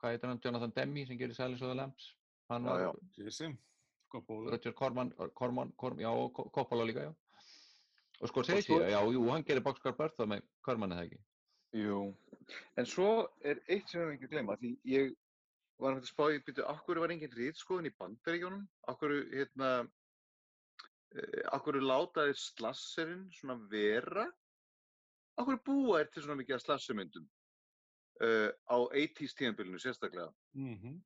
hvað heitir hann, Jonathan Demme sem gerir of the Lambs. Hann Já, var já. Coppola. Roger Corman, Corman, Corman já, og Co- Coppola líka, já. Og sko Og segir sér, já, jú, hann gerir Boxcar Bertha með Corman eða ekki. Jú, en svo er eitt sem við ekki að gleyma, því ég var hægt að spá í byrju, akkur var engin rítskoðun í bandaríkjónum, akkur, hérna, eh, akkur látaði slasserinn svona vera, akkur búa er til svona mikið af slassermyndum uh, á 80s tíðanbylunu sérstaklega. Mhm.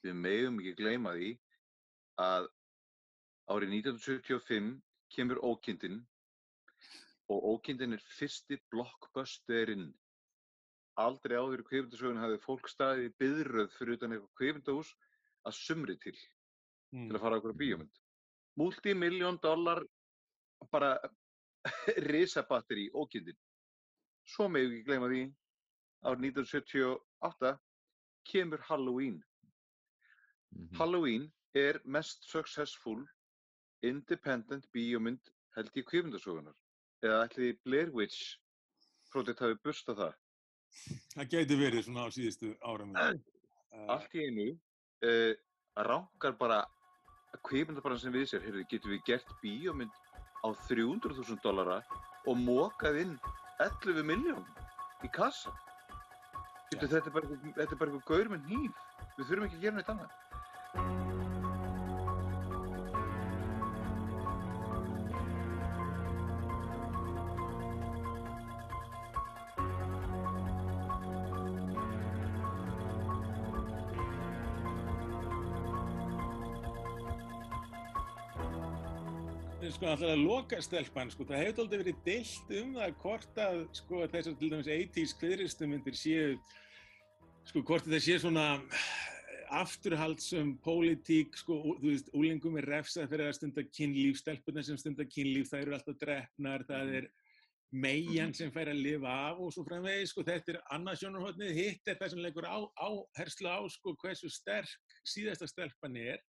Við megum ekki gleyma því að árið 1975 kemur Ókindin og Ókindin er fyrsti blockbusterinn. Aldrei áður í kveifindasögun hafði fólk staðið í byðröð fyrir utan eitthvað kveifindahús að sumri til, til að fara á eitthvað bíómynd. Multimiljón dollar bara risabatteri Ókindin. Svo við ekki gleyma því árið 1978 kemur Halloween. Halloween er mest successful independent bíómynd held í kvikmyndasögunar. Eða ætli Blair Witch projekt hafi bustað það. Það gæti verið svona á síðustu árum. Allt í einu uh, ránkar bara kvikmyndabrann sem við sér, heyrðu, getum við gert bíómynd á 300.000 dollara og mókað inn 11 miljón í kassa. Þetta, er bara, eitthvað gaur með hníf. Við þurfum ekki að gera neitt annað. Sko alltaf að loka stelpan sko, það hefur aldrei verið deilt um það hvort að sko þessar til dæmis 80s kviðristumundir séu sko hvort það sé svona afturhaldsum pólitík sko, þú veist, úlingum er refsað fyrir að stunda kynlíf, stelpunar sem stunda kynlíf það eru alltaf drefnar, það er meigjan sem fær að lifa af og svo framvegis, sko, þetta er annað sjónarhóttnið, hitt er það sem leikur á, áherslu á, sko, hversu sterk síðasta stelpan er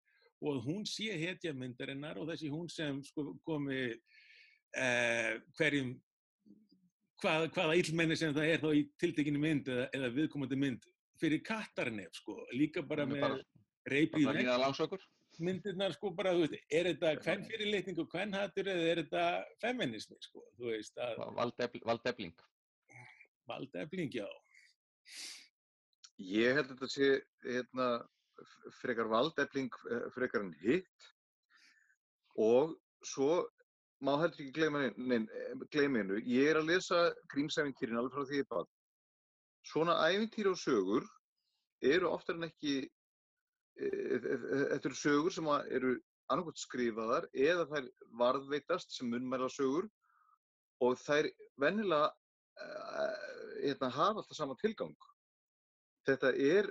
og að hún sé hetja myndarinnar og þessi hún sem sko komi eh, hverjum hvað, hvaða illmenni sem það er þá í tiltekinu mynd eða, eða viðkomandi mynd fyrir kattarnef sko, líka bara með bara- reypi bara líka langsökur. myndirnar sko bara, þú veist, er þetta hvern fyrirlitning og hvern hattur eða er þetta feminismi sko, þú veist að Valdefling. Valdefling, já. Ég held að þetta sé hérna, frekar valdefling eh, frekar en hitt og svo má heldur ekki gleyma nein, eh. Ég er að lesa grímsæfintýrin alveg frá því ég bað. Svona æfintýri og sögur eru oftar en ekki e, e, e, þetta eru sögur sem eru annarkot skrifaðar eða þær varðveitast sem munnmæla sögur og þær vennilega uh, hérna, hafa alltaf sama tilgang. Þetta er,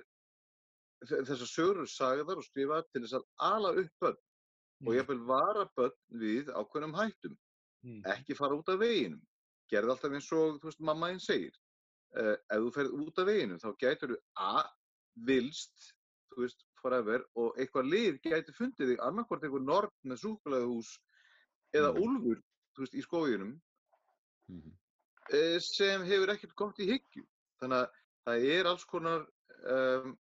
þessar sögur eru sagðar og skrifaðar til þess að ala upp börn og jafnvel vara börn við ákveðnum hættum. Ekki fara út af veginum. Gerði alltaf eins og, veist, mamma einn segir. Uh, ef þú ferð út af veginum þá gætur þú A, vilst, þú veist, forever og eitthvað lið gæti fundið þig annarkvort einhver norn með súkulæðuhús eða úlfur, þú veist, í skóginum eh, sem hefur ekkert gott í hyggju. Þannig að það er alls konar, um,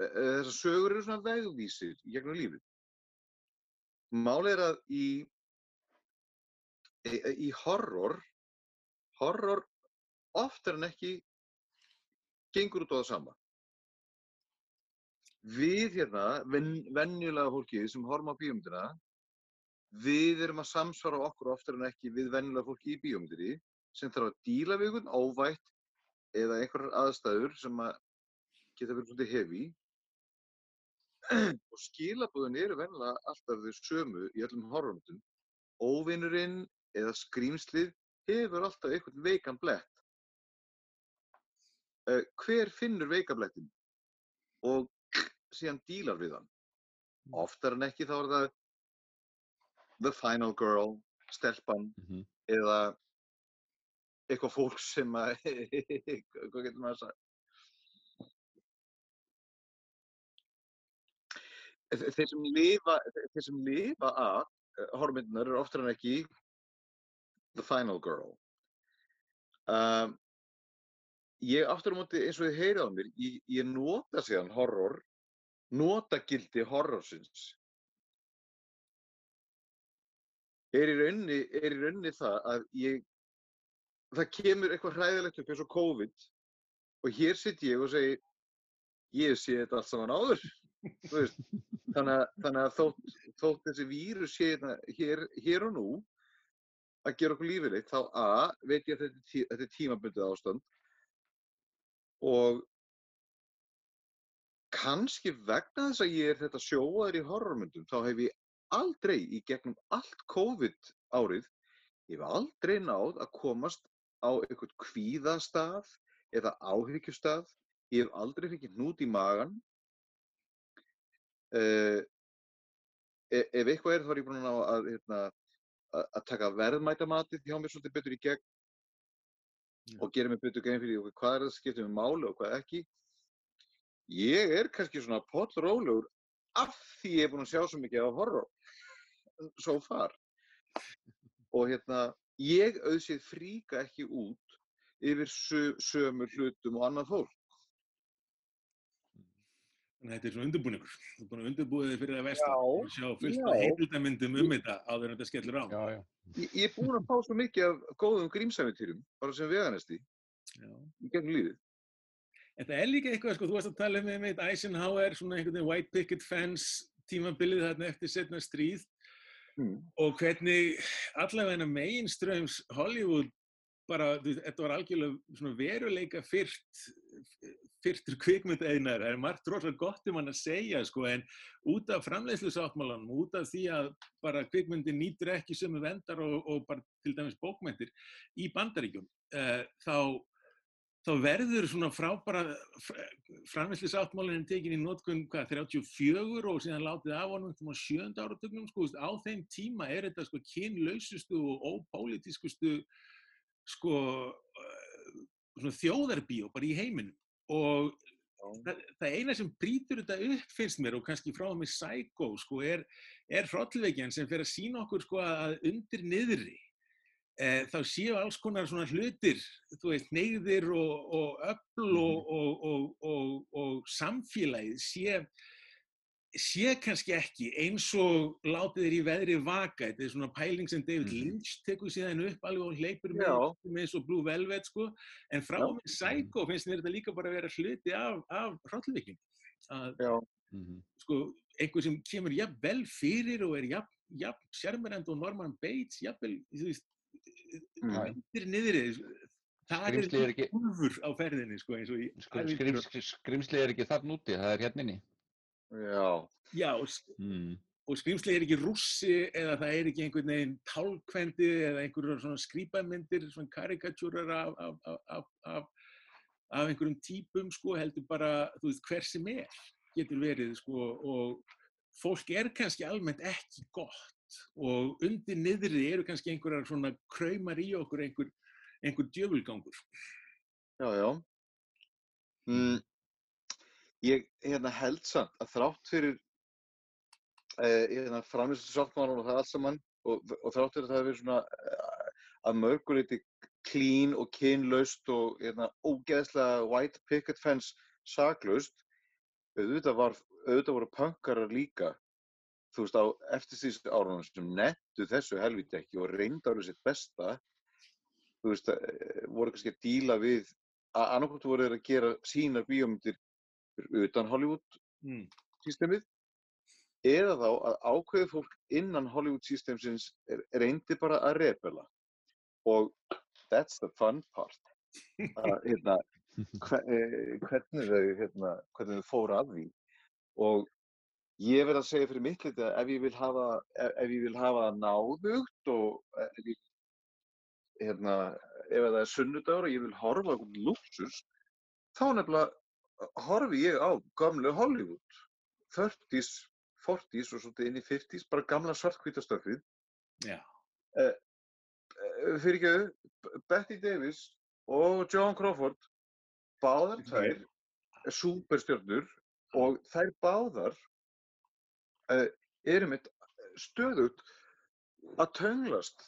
þessar sögur eru svona vegvísir í gegnum lífið. Málið er að í, í, í horror, horror oftar en ekki gengur út á það sama. Við hérna, ven, venjulega fólkið sem horfum á bíómyndina, við erum að samsvara okkur oftar en ekki við venjulega fólki í bíómyndinni sem þarf að díla við einhvern óvætt eða einhverjar aðstæður sem að geta verið svolítið hefi og skilabúðin eru venjulega alltaf þau sömu í öllum horfumyndum óvinurinn eða skrýmslið hefur alltaf einhvern veikan blett. Hver finnur veikablettin og síðan dílar við hann? Oftar en ekki þá er það the final girl, stelpan Mhm. eða eitthvað fólk sem að, hvað getur maður að Þeir sem lifa, þeir sem lifa að horfmyndunar eru oftar en ekki the final girl. Um, ég aftur á móti eins og þið heyrið á mér, ég, ég nota síðan horror, nota gildi horrorsins. Er í raunni, er í raunni það að ég, það kemur eitthvað hræðilegt upp eins og COVID og hér sitt ég og segi, ég sé þetta allt saman áður. Þannig að, þannig að þótt, þótt þessi vírus hérna hér, hér og nú að gera okkur lífilegt, þá A, veit ég að þetta, tí- þetta er tímabundið ástand og kannski vegna þess að ég er þetta sjóaður í horrormyndum, þá hef ég aldrei í gegnum allt COVID árið, ég hef aldrei náð að komast á eitthvað kvíðastað eða áhyggjustað, ég hef aldrei fengið hnút í magan. Uh, ef eitthvað er þá er ég búin að ná að, hérna, að, að taka verðmætamatið hjá mér svolítið betur í gegn og gera mér betur grein fyrir hvað er það skiptir með máli og hvað ekki. Ég er kannski svona pollrólegur af því ég er búin að sjá svo mikið á horror so far. Og hérna, ég auðsið fríka ekki út yfir sö, sömu hlutum og annað fólk. Þannig að þetta er svona undirbúningur. Þú er búin að undirbúið þig fyrir að vestra. Já, Þú sjá fullt af já. heimildamyndum um þetta áður en þetta skellur á. Já, já. Ég, ég er búin að fá svo mikið af góðum grímsæfintýrum, bara sem veganesti, Já. í gegnum lífið. En það er líka eitthvað, sko, þú varst að tala um með Eisenhower, svona einhvern veginn white picket fence tímabilið þarna eftir setna stríð Mm. og hvernig allavega meginströms Hollywood bara, þetta var algjörlega svona veruleika fyrt, fyrtur kvikmyndaeinar, það er margt rosalega gott um hann að segja, sko, en út af framleiðslusáttmálanum, út af því að bara kvikmyndin nýtur ekki sömu vendar og, og bara til dæmis bókmyndir í bandaríkjum, uh, þá þá verður svona frábara framveitslisáttmálinn tekin í notkun hvað, 34 og síðan látið af honum á sjönda áratugnum, sko, á þeim tíma er þetta sko kynlausustu og ópólitískustu sko þjóðarbíó bara í heiminum. Og það, það eina sem brýtur þetta upp finnst mér og kannski frá mig Psycho sko er, er hrollvekjan sem fer að sína okkur sko að undir niðri eh, þá séu alls konar svona hlutir, þú veist, neyðir og, og öfl og, og, og, og, og samfélagið sé, sé kannski ekki eins og látið þeir í veðri vaka, þetta er svona pæling sem David Lynch tekur síðan upp alveg og hleypur með, eins og Blue Velvet sko, en frá Já. með Psycho finnst mér þetta líka bara að vera hluti af, af Já. Mhm. sko, einhver sem kemur jafn vel fyrir og er jafn, jafn sjarmerend og Norman Bates, Mm. undir niðri, það er er ekki- úlfur á ferðinni, sko, og skrim, skrimsli er ekki þarna úti, það er hérna inni. Já. Já, Mm. og skrýmsli er ekki rússi eða það er ekki einhvern veginn tálkvendi eða einhverjum svona skrýpamyndir, svona karikatúrar af, af, af, af, einhverjum típum, sko, heldur bara, þú veist, hver sem er getur verið, sko, og fólk er kannski almennt ekki gott og undir niðri eru kannski einhverjar svona kraumar í okkur, einhver, einhver djöfulgangur. Já, já. Mm, ég hérna, held samt að þrátt fyrir eh, hérna, framlýstu sáttmálan og það allt saman og, og þrátt fyrir að það hafi verið svona eh, að mörguleiti clean og kynlaust og hérna, ógeðslega white picket fence saklaust auðvitað, var, auðvitað voru punkarar líka þú veist á eftirstíðs árunum sem nettu þessu helviti ekki og reynda árið sitt besta þú veist, eh, voru kannski að díla við að annarkvæmt voru þeir að gera sínar bíómyndir fyrir utan Hollywood Mm. systemið eða þá að ákveðið fólk innan Hollywood systemsins er, reyndi bara að rebela og that's the fun part. Að, hérna, hver, eh, hvernig þau hérna, hvernig þau fóru að því. Og ég verð að segja fyrir mitt liti að ef ég vil hafa, ef, ef ég vil hafa náðugt og ef ég, hérna, ef það er sunnudagur og ég vil horfa einhvern luxus, þá nefnilega horfi ég á gamlu Hollywood, 30s, 40s og svolítið inn í 50s, bara gamla svartkvítastöfið. Já. Uh, fyrir ekki Betty Davis og Joan Crawford, báðar tvær, súperstjörnur og þær báðar uh, eru mitt stöðugt að tönglast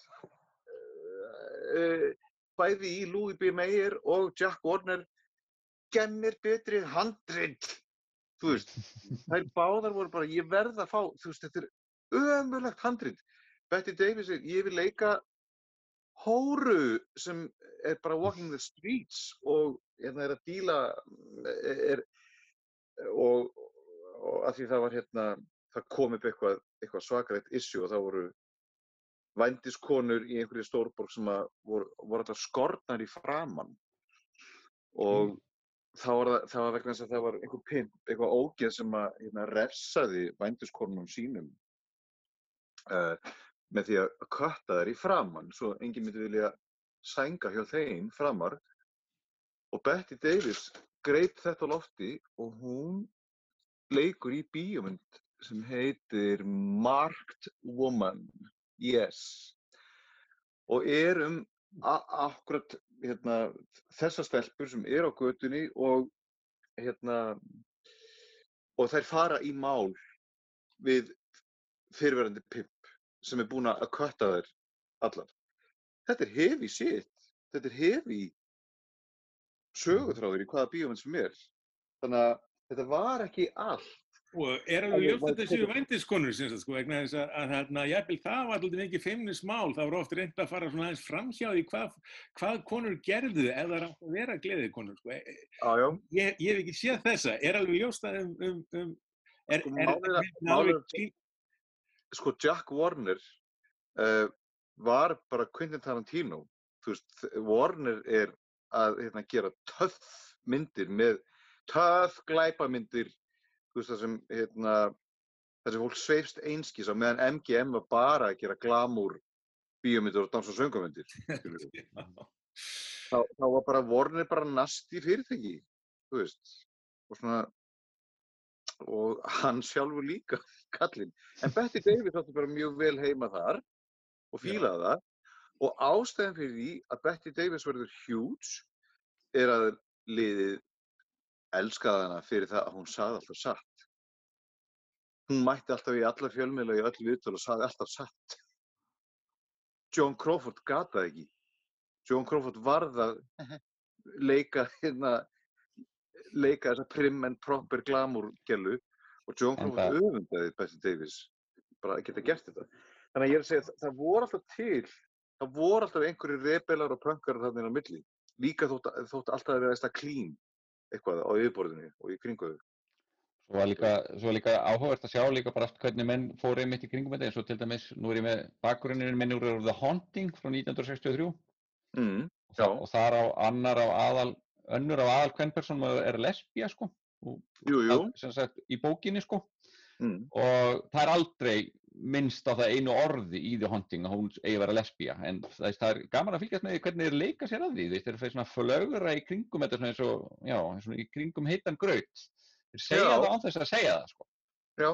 uh, bæði í Louis B. Mayer og Jack Warner gemmir betri handrit. Þú veist, þær báðar voru bara ég verð að fá, þú veist, þetta er ömulegt handrit. Betty Davis ég vil leika hóru sem er bara walking the streets og hérna er að díla er, og, og að því það var hérna það kom upp eitthvað, eitthvað svakarætt issue og það voru vændiskonur í einhverju stórborg sem voru, voru alltaf skornar í framann og það var, það, það var vegna þess að það var einhver pimp, eitthvað ógeð sem að hérna, refsaði vændiskonunum sínum uh, með því að kötta þær í framann svo enginn myndi vilja sænga hjá þeim framar. Og Betty Davis greip þetta lofti og hún leikur í bíómynd sem heitir Marked Woman Yes. Og er um akkurat hérna, þessar stelpur sem er á götunni og hérna og þær fara í mál við fyrirverandi pimp sem er búin að kötta þær allar. Þetta er hefi shit. Þetta er hefi sögutráður í hvaða bíómynd sem er. Þannig að þetta var ekki allt. Og er alveg Alveg ljóst að þessi tekið. vændiskonur, sko, vegna þess að, að þarna, jafnvel það var alltaf mikið feimnismál, það voru oft reynd að fara svona aðeins framhjá því hvað, hvað konur gerðu ef það er átt að vera gleðikonur, sko. Já, já. Ég, ég hef ekki séð þessa, er alveg ljóst að um, um, um er, Sko, er, er- er, er- Sko, Jack Warner uh, var bara Quentin Tarantino. Veist, Warner er að hérna, gera töff myndir með töff glæpamyndir, veist, það sem, hérna, það sem fólk sveifst einskís á meðan MGM var bara að gera glamúr bíómyndir og dans- og skilurðu. þá, þá var bara Warner bara nasti fyrirtæki, þú veist, og svona, og hann sjálfur líka, kallinn. En Betty Davis átti bara mjög vel heima þar og fílaði það og ástæðan fyrir því að Betty Davis verður huge er að liðið elskaði hana fyrir það að hún sagði alltaf satt. Hún mætti alltaf í alla fjölmiðla í öll viðtölu og sagði alltaf satt. John Crawford gataði ekki. John Crawford varð að leika hérna leika þessa prim and proper glamour gælu og John En Crawford öfundaði Betty Davis bara að geta gert þetta. Þannig að ég er að segja það, það voru alltaf til, það voru alltaf einhverju rebelar og pönkar þarna inn á milli. Líka þótt, þótt alltaf að vera eitthvað clean eitthvað á yfirborðinu og í kringu þau. Svo var líka, líka áhugavert að sjá líka bara allt hvernig menn fóru einmitt í kringum þetta eins og til dæmis, nú er ég með bakgrunninn minn úr The Haunting frá 1963 Mm, og, þa og þar á annar á aðal, önnur á aðal hvern person er lesbía sko Jú, jú. að- sagt í bókinni sko Mm. og það er aldrei minnst á það einu orði í The Haunting að hún eigi að vera lesbía en það, er- það er gaman að fylgjast með því hvernig þeir leika sér að því þeir fyrir svona flögra í kringum þetta svona eins og, já, svona í kringum heitan graut þeir segja Já. það án þess að segja það sko Já.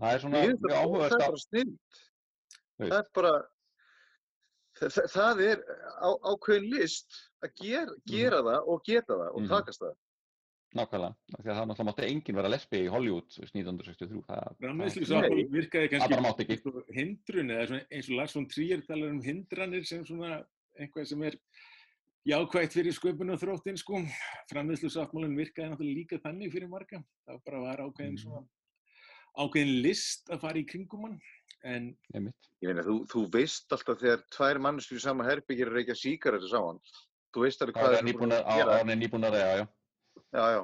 það er svona mjög áhugavert Það er bara snill. Þú Það er bara, það, það- er á, ákveðin list að ger, gera það og geta það og Mhm. takast það. Nákvæmlega, af því að það náttúrulega mátti enginn vera lesbi í Hollywood 1963. Það, virkaði kannski Það bara mátti ekki. eins og hindrun eða eins og Lars von Trier talar um hindranir sem svona eitthvað sem er jákvægt fyrir sköpun og þróttin sko. Framleiðslusáttmálinn virkaði náttúrulega líka þannig fyrir marga. Það bara var ákveðin svona ákveðin list að fara í kringum hann. En Einmitt. Ég meina, þú, þú veist alltaf þegar tvær í sama herbyggir reykja síkaretu saman. Þú veist alveg Það hvað er þeir eru búin nýbúnar, að á, gera. á, nýbúnar, já, já. Já, já.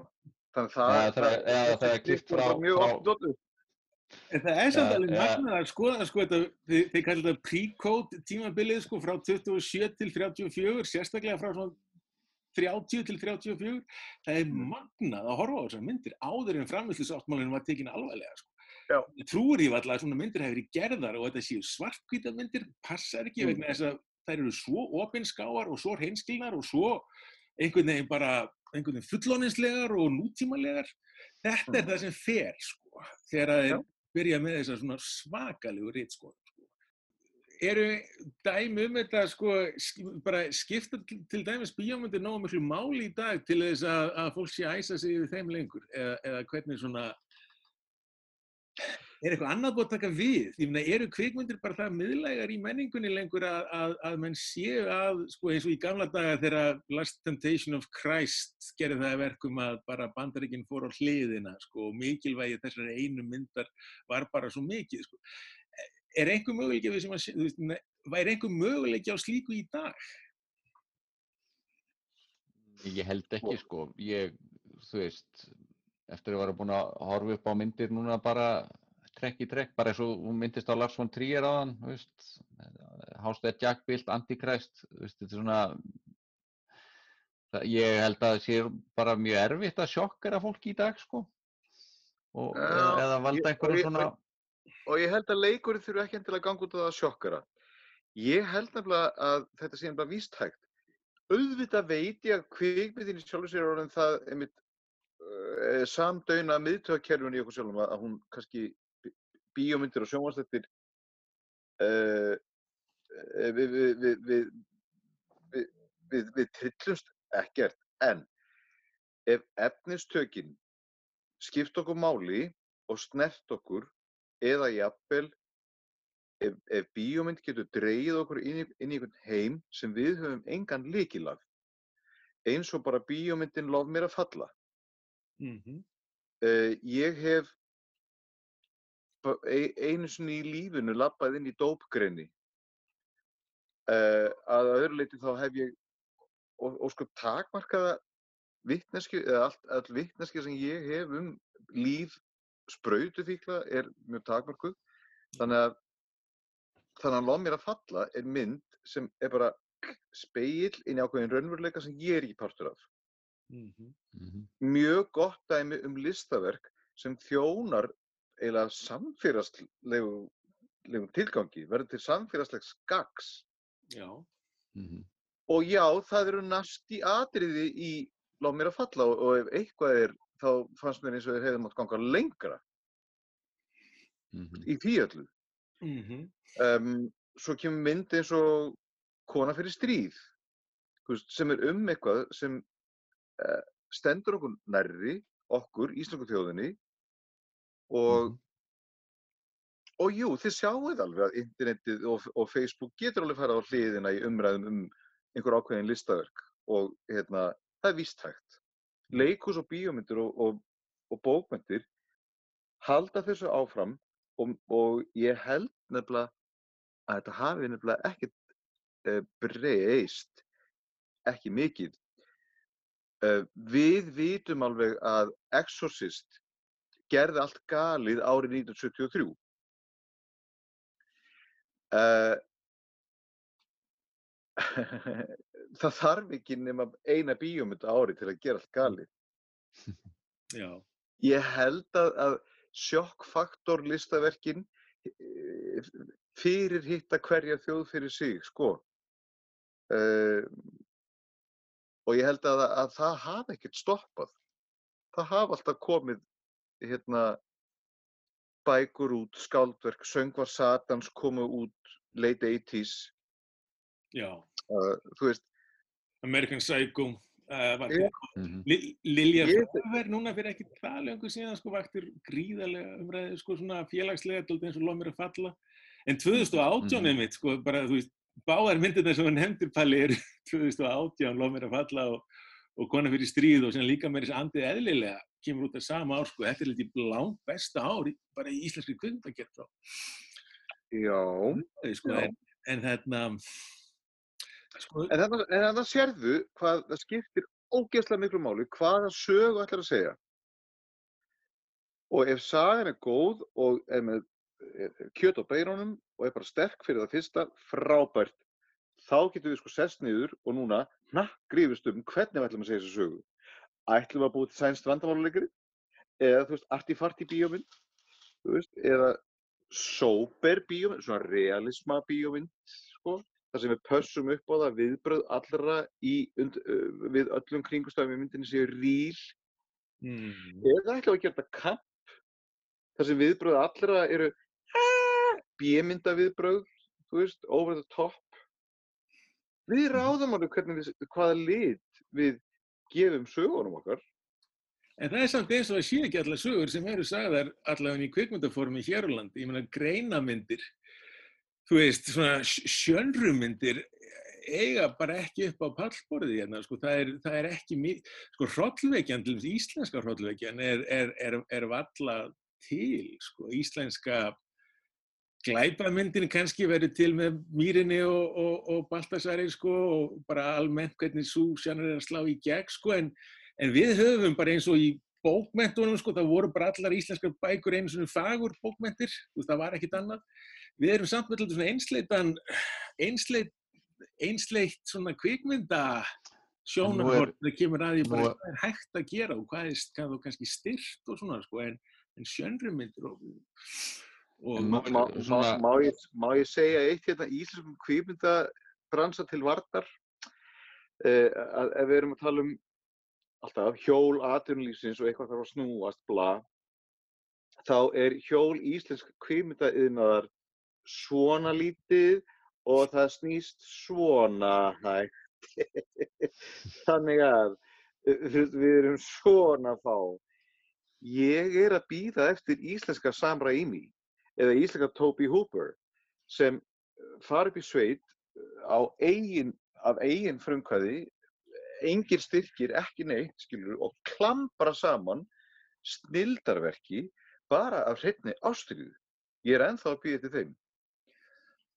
Þannig að það, Eða þegar- eða þegar klippt er bara frá- mjög frá- oft notuð. En það er samt Ja, alveg ja. magnað að skoða sko þetta, þið, þið kallar þetta pre-code tímabilið sko frá 27 til 34, sérstaklega frá svona 30 til 34. Það er Mm. magnað að horfa á þessar myndir áður en framvislisáttmálinn var tekin alvarlega sko. Ég trúir því alltaf að svona myndir hefur verið gerðar og þetta séu svartkvíta myndir passar ekki Mm. vegna þess að þær eru svo opinskáar og svo hreinskilnar og svo einhvern veginn bara einhvern veginn fullóninslegar og nútímalegar. Þetta er Mm. það sem fer, sko, þegar að Já. þeir byrja með þessar svona svakalegu rítskoðum, sko. Eru dæmi um þetta, sko, sk- bara skipta til, dæmis bíómyndir nógu miklu máli í dag til þess að, að fólk sé að æsa sig yfir þeim lengur? Eða, eða hvernig svona, er eitthvað annað búið að taka við? Ég meina, eru kvikmyndir bara það miðlægar í menningunni lengur að, að, að menn séu að, sko, eins og í gamla daga þegar Last Temptation of Christ gerði það að verkum að bara bandaríkinn fór á hliðina, sko, og mikilvægi þessar einu myndar var bara svo mikið, sko. Er einhver möguleiki við sem að, þú veist, væri einhver möguleiki á slíku í dag? Ég held ekki sko, ég, þú veist, eftir að vera búin að horfa upp á myndir núna bara trekk í trekk, bara eins og hún myndist á Lars von Trier Hásteð Jackbilt, Antichrist, þú veist, þetta er svona, það, ég held að það sé bara mjög erfitt að sjokkera fólki í dag sko, og, Já, eða valda og einhverjum ég- svona, Og ég held að leikurinn þurfi ekki endilega að ganga út á það að sjokkara. Ég held nefnilega að þetta sé bara vístækt. Auðvitað veit ég að kvikmyndin í sjálfu sér orðin það einmitt uh, samdöina miðtöðakerfin í okkur sjálfum að hún kannski bíómyndir og sjónvarsleitir uh, við, við, við, við, við, við, trillumst ekkert. En ef efnistökin skipt okkur máli og snert okkur eða jafnvel ef, ef bíómynd getur dreigið okkur inn í, inn í einhvern heim sem við höfum engan líkil af eins og bara bíómyndin Lof mér að falla. Mm uh, ég hef ba- e- einu sinni í lífinu labbað inn í dópgreini uh, að öðru leiti þá hef ég sko takmarkaða vitneski eða allt, all vitneski sem ég hef um líf sprautufíkla er mjög takmarkuð þannig að þannig að lof mér að falla er mynd sem er bara speill inn í ákveðin raunveruleika sem ég er ekki partur af. Mhm. mjög gott dæmi um listaverk sem þjónar eiginlega samfélagslegu legum tilgangi, verður til samfélagslegs gags Já. og já, það eru næsti atriði í Láð mér að falla og, og ef eitthvað er þá fannst mér eins og þeir hefði mátt ganga lengra í því öllu. Mhm. Um, svo kemur mynd eins og Kona fyrir stríð, þú veist, sem er um eitthvað sem uh, stendur okkur nærri, okkur, Íslandsku þjóðinni og Og jú, þið sjáuð alveg að internetið og, og Facebook getur alveg fara á hliðina í umræðum um einhver ákveðin listaverk og hérna, það er víst hægt. Leikus og bíómyndir og, og, bókmyndir halda þessu áfram og, og ég held nefnilega að þetta hafi nefnilega ekkert uh, breyst, ekki mikið. Uh, við vitum alveg að Exorcist gerði allt galið árið 1973. Uh, það þarf ekki nema eina bíómynd ári til að gera allt galið. Já. Ég held að, að sjokkfaktor listaverkin eh, fyrir hitta hverja þjóð fyrir sig, sko. Uh, og ég held að, að það hafi ekkert stoppað. Það hafa alltaf komið hérna, bækur út, skáldverk, söngvar Satans komu út late 80s. Já. Uh, þú veist, American Psycho uh, var Já. Li- Lilja Ég- Fröver núna fyrir ekki það löngu síðan sko vaktir gríðarlega umræði sko svona félagslega dálítið eins og lof mér að falla en 2018 Mhm. einmitt sko bara þú veist báðar myndirnar sem hann nefndir Palli eru 2018 lof mér að falla og, og kona fyrir stríð og sem líka með þessi andið eðlilega kemur út af sama ár sko. Þetta er litið langt besta ár bara í íslenski kvindagerð þá já, sko, en, en þarna sko, En þannig, sérðu hvað það skiptir ógeðslega miklu máli hvaða sögu ætlar að segja. Og ef sagan er góð og er með kjöt á beinunum og er bara sterk fyrir það fyrsta, frábært, þá getum við sko sest niður og núna hnakkgrifist um hvernig við ætlum að segja þessu sögu. Ætlum við að búið til sænst vandamáluleikari eða þú veist artifarti bíómynd þú veist, eða sober bíómynd, svona realisma bíómynd, sko, þar sem við pössum upp á það viðbröð allra í, und, uh, við öllum kringustafum í myndinni séu ríl, Mm. eða ætlum við að gera þetta kamp, þar sem viðbröð allra eru bímynda viðbröð, þú veist, over the top. Við ráðum alveg hvernig við, hvaða lit við gefum sögunum okkar. En það er samt eins og að sé ekki allar sögur sem eru sagðar allavega í kvikmyndaformi hér á landi. Ég meina greinamyndir, þú veist, svona sjönrumyndir eiga bara ekki upp á pallborðið hérna. Sko, það, er, það er ekki, mi- sko, hrollvekjan, til dæmis íslenska hrollvekjan er, er, er, er valla til, sko, íslenska glæpamyndin kannski verið til með Mýrinni og, og, og Baltasari sko og bara almennt hvernig svo sjannar er að slá í gegn sko en, en við höfum bara eins og í bókmentunum sko, það voru bara allar íslenskar bækur einu svona fagur bókmentir, veist, það var ekkit annað. Við erum samt með svona einsleitan, einsleit, einsleitt svona kvikmynda sjónarhort, það kemur að því bara hvað er hægt að gera og hvað er hvað kannski styrt og svona sko, en, en sjönrumyndir og Má, má, má, ég, má ég segja eitt hérna íslenskum kvikmyndabransa til vartar uh, að ef við erum að tala um alltaf hjól atvinnulífsins og eitthvað þarf að snúast bla þá er hjól íslensk kvikmyndaiðnaðar svona lítið og það snýst svona hægt. Þannig að veist, við erum svona fá. Ég er að býða eftir íslenska Sam Raimi eða íslenska Toby Hooper sem uh, fara upp í sveit á eigin, af eigin frumkvæði, engir styrkir, ekki neitt, skilur, og klambra saman snildarverki bara af hreitni ástriðu. Ég er ennþá að býða eftir þeim.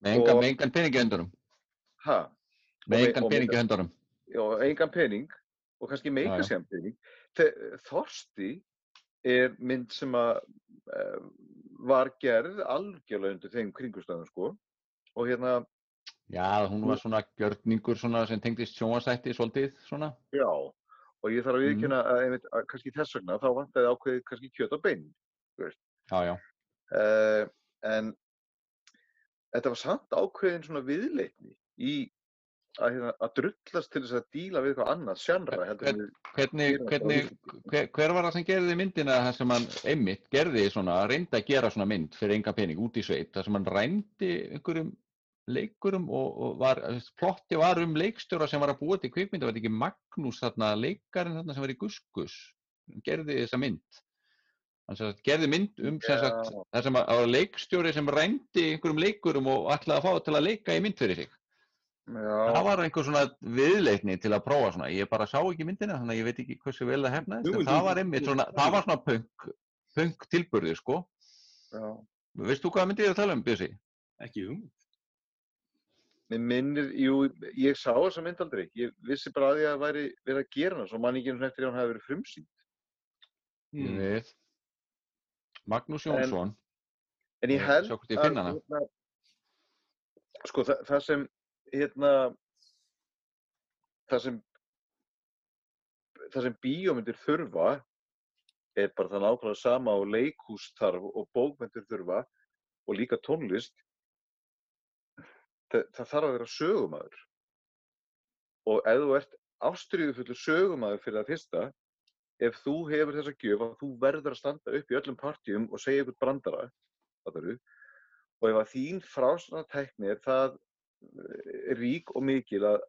Með engan, Og- með engan pening í höndunum. Ha? Með Og- engan og- pening í höndunum. Já, engan pening og kannski meika já. sem pening. Þorsti er mynd sem að uh, var gerð algjörlega undir þeim kringustæðum sko og hérna, Já, hún var svona gjörningur svona sem tengdist sjónvarsætti svolítið svona. já og ég þarf að viðkjöna að, einmitt, að kannski þess vegna þá vantaði ákveðið kannski kjöt á bein. Já, já. Uh, en þetta var samt ákveðin svona viðleitni í að, hérna, að drullast til þess að díla við eitthvað annað sjannra heldur Hvernig, hvernig, hver, hver var það sem gerði myndina þar sem hann einmitt gerði svona, reyndi að gera svona mynd fyrir enga pening út í sveit, þar sem hann rændi einhverjum leikurum og, og var, plotti var um leikstjóra sem var að búa til kvikmynda, var þetta ekki Magnús þarna, leikarinn þarna sem var í Guskus, gerði þessa mynd. Hann gerði mynd um sem sagt, þar sem að, að leikstjóri sem rændi einhverjum leikurum og ætlaði að fá til að leika í mynd fyrir sig. Já. Það var einhver svona viðleitni til að prófa svona. Ég bara sá ekki myndina, þannig að ég veit ekki hversu vel það hefnaðist. En það var einmitt svona, það var svona punk, punk tilburði, sko. Já. Veist þú hvað myndi ég að tala um, Bjössi? Ekki um. Mér minnir, jú, ég sá þessa mynd aldrei. Ég vissi bara að ég að væri verið að gera hana, svo man ég ekki einu sinni eftir að hann hafi verið frumsýnd. Ég Mm. veit. Magnús En- Jónsson. En ég Ég held sjá hvort ég finn hana. hérna, sko, það, það sem, hérna, það sem, það sem bíómyndir þurfa er bara það nákvæmlega sama og leikhús þarf og bókmyndir þurfa og líka tónlist. Það, það þarf að vera sögumæður. Og ef þú ert ástriðufullur sögumæður fyrir það fyrsta, ef þú hefur þessa gjöf að þú verður að standa upp í öllum partíum og segja ykkur brandara, fattarðu, og ef að þín frásna tækni er það rík og mikil að,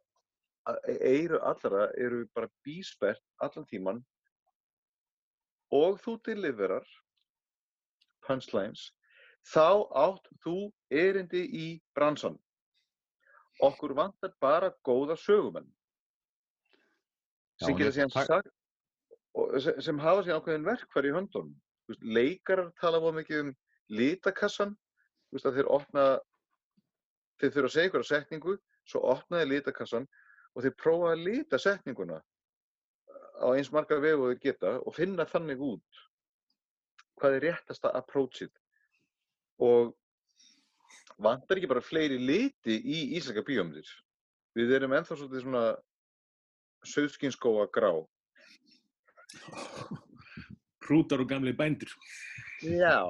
að eiru allra eru bara bísbert allan tíman og þú deliverar punchlines, þá átt þú erindi í bransan. Okkur vantar bara góða sögumenn sem sagt sem, sem hafa síðan ákveðin verkfæri í höndunum. Leikarar tala voða mikið um litakassan, þeir opna, þeir þurfa að segja ykkur setningu, svo opna þeir litakassan og þeir prófa að lita setninguna á eins marga vegu og þeir geta og finna þannig út hvað er réttasta approachið. Og vantar ekki bara fleiri liti í íslenska bíómyndir. Við erum ennþá svolítið svona sauðskinskóa grá. Hrútar og gamli bændur. Já.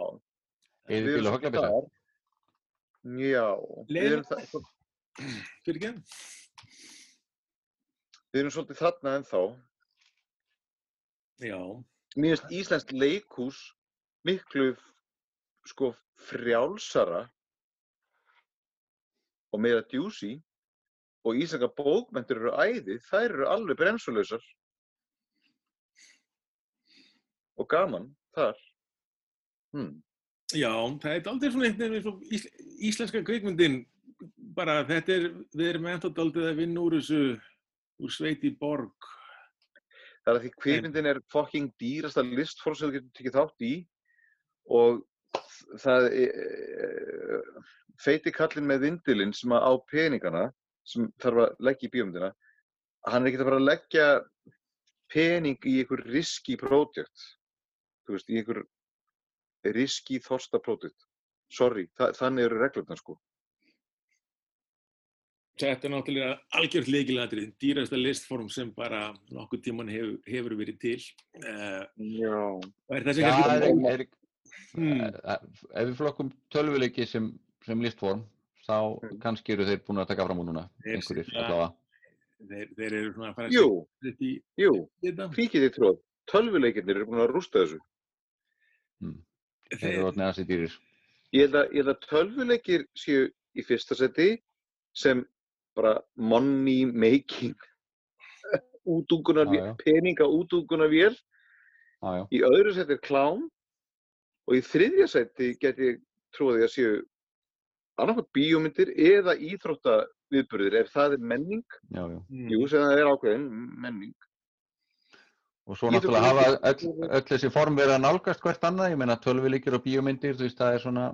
Eyðibýli við og erum höglabissa. Já, við erum, við erum svolítið þarna ennþá. Já. Mér finnst Íslands leikhús miklu sko frjálsara og meira djúsi og íslenska bókmentur eru æði, þær eru alveg bremsulausar og gaman þar. Hmm. Já, það er aldrei svona einhvern veginn eins og ís, íslenska kvikmyndin, bara þetta er, við erum ennþá daldið að vinna úr þessu, úr sveiti borg. Það er að því kvikmyndin er fucking dýrasta listform sem þú getur tekið þátt í og það er, feiti kallinn með vindilinn sem á peningana sem þarf að leggja í bíómyndina hann er ekki að fara að leggja pening í einhver riski project þú veist, í einhver riski þorsta project sorry, þa þannig eru reglurnar sko Þetta er náttúrulega algjört leikilatrið, dýrasta listform sem bara nokkuð tíman hefur, hefur verið til. Uh, Já. Er kannski... er, er, Hmm. eh, ef við flokkum tölvuleiki sem, sem listform, þá kannski eru þeir búin að taka fram úr núna, einhverjir allavega. Þeir, þeir eru svona að fara að Jú, setja þetta í... jú, Þetta. kíkið þið tróð tölvuleikirnir eru búin að rústa þessu Þeir eru orðnið aðeins dýrir. Ég held að, ég held að tölvuleikir séu í fyrsta seti sem bara money making útungunar, Já, já. peninga útungunar vél Já, já. í öðru seti er klám og í þriðja seti get ég trúið að séu annarkvæmt bíómyndir eða íþrótta viðburðir ef það er menning Já, já. jú sem það er ákveðin menning Og svo náttúrulega hafa öll, öll þessi form verið að nálgast hvert annað, ég meina tölvuleikir og bíómyndir, þú veist, það er svona,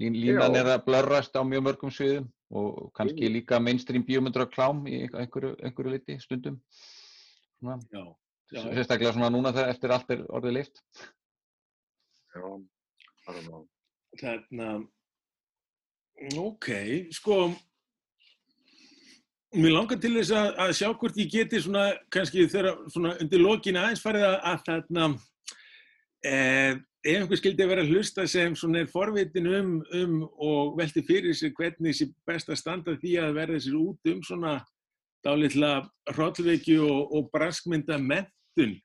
lín, línan er að blörrast á mjög mörgum sviðum og kannski Jú. líka mainstream bíómyndir og klám í einhverju, einhverju liti stundum. Svona, Já. Já. sérstaklega svona núna þegar eftir allt er orðið leift. Já, bara má. Þarna, ok, sko, mér langar til þess að, að sjá hvort ég geti svona, kannski þegar svona undir lokin aðeins farið að, að þarna, eh, ef einhver skildi að vera að hlusta sem svona er forvitin um, um og velti fyrir sig hvernig sé best að standa því að verða sér út um svona dálitla hrollveikju og, og braskmynda mentun.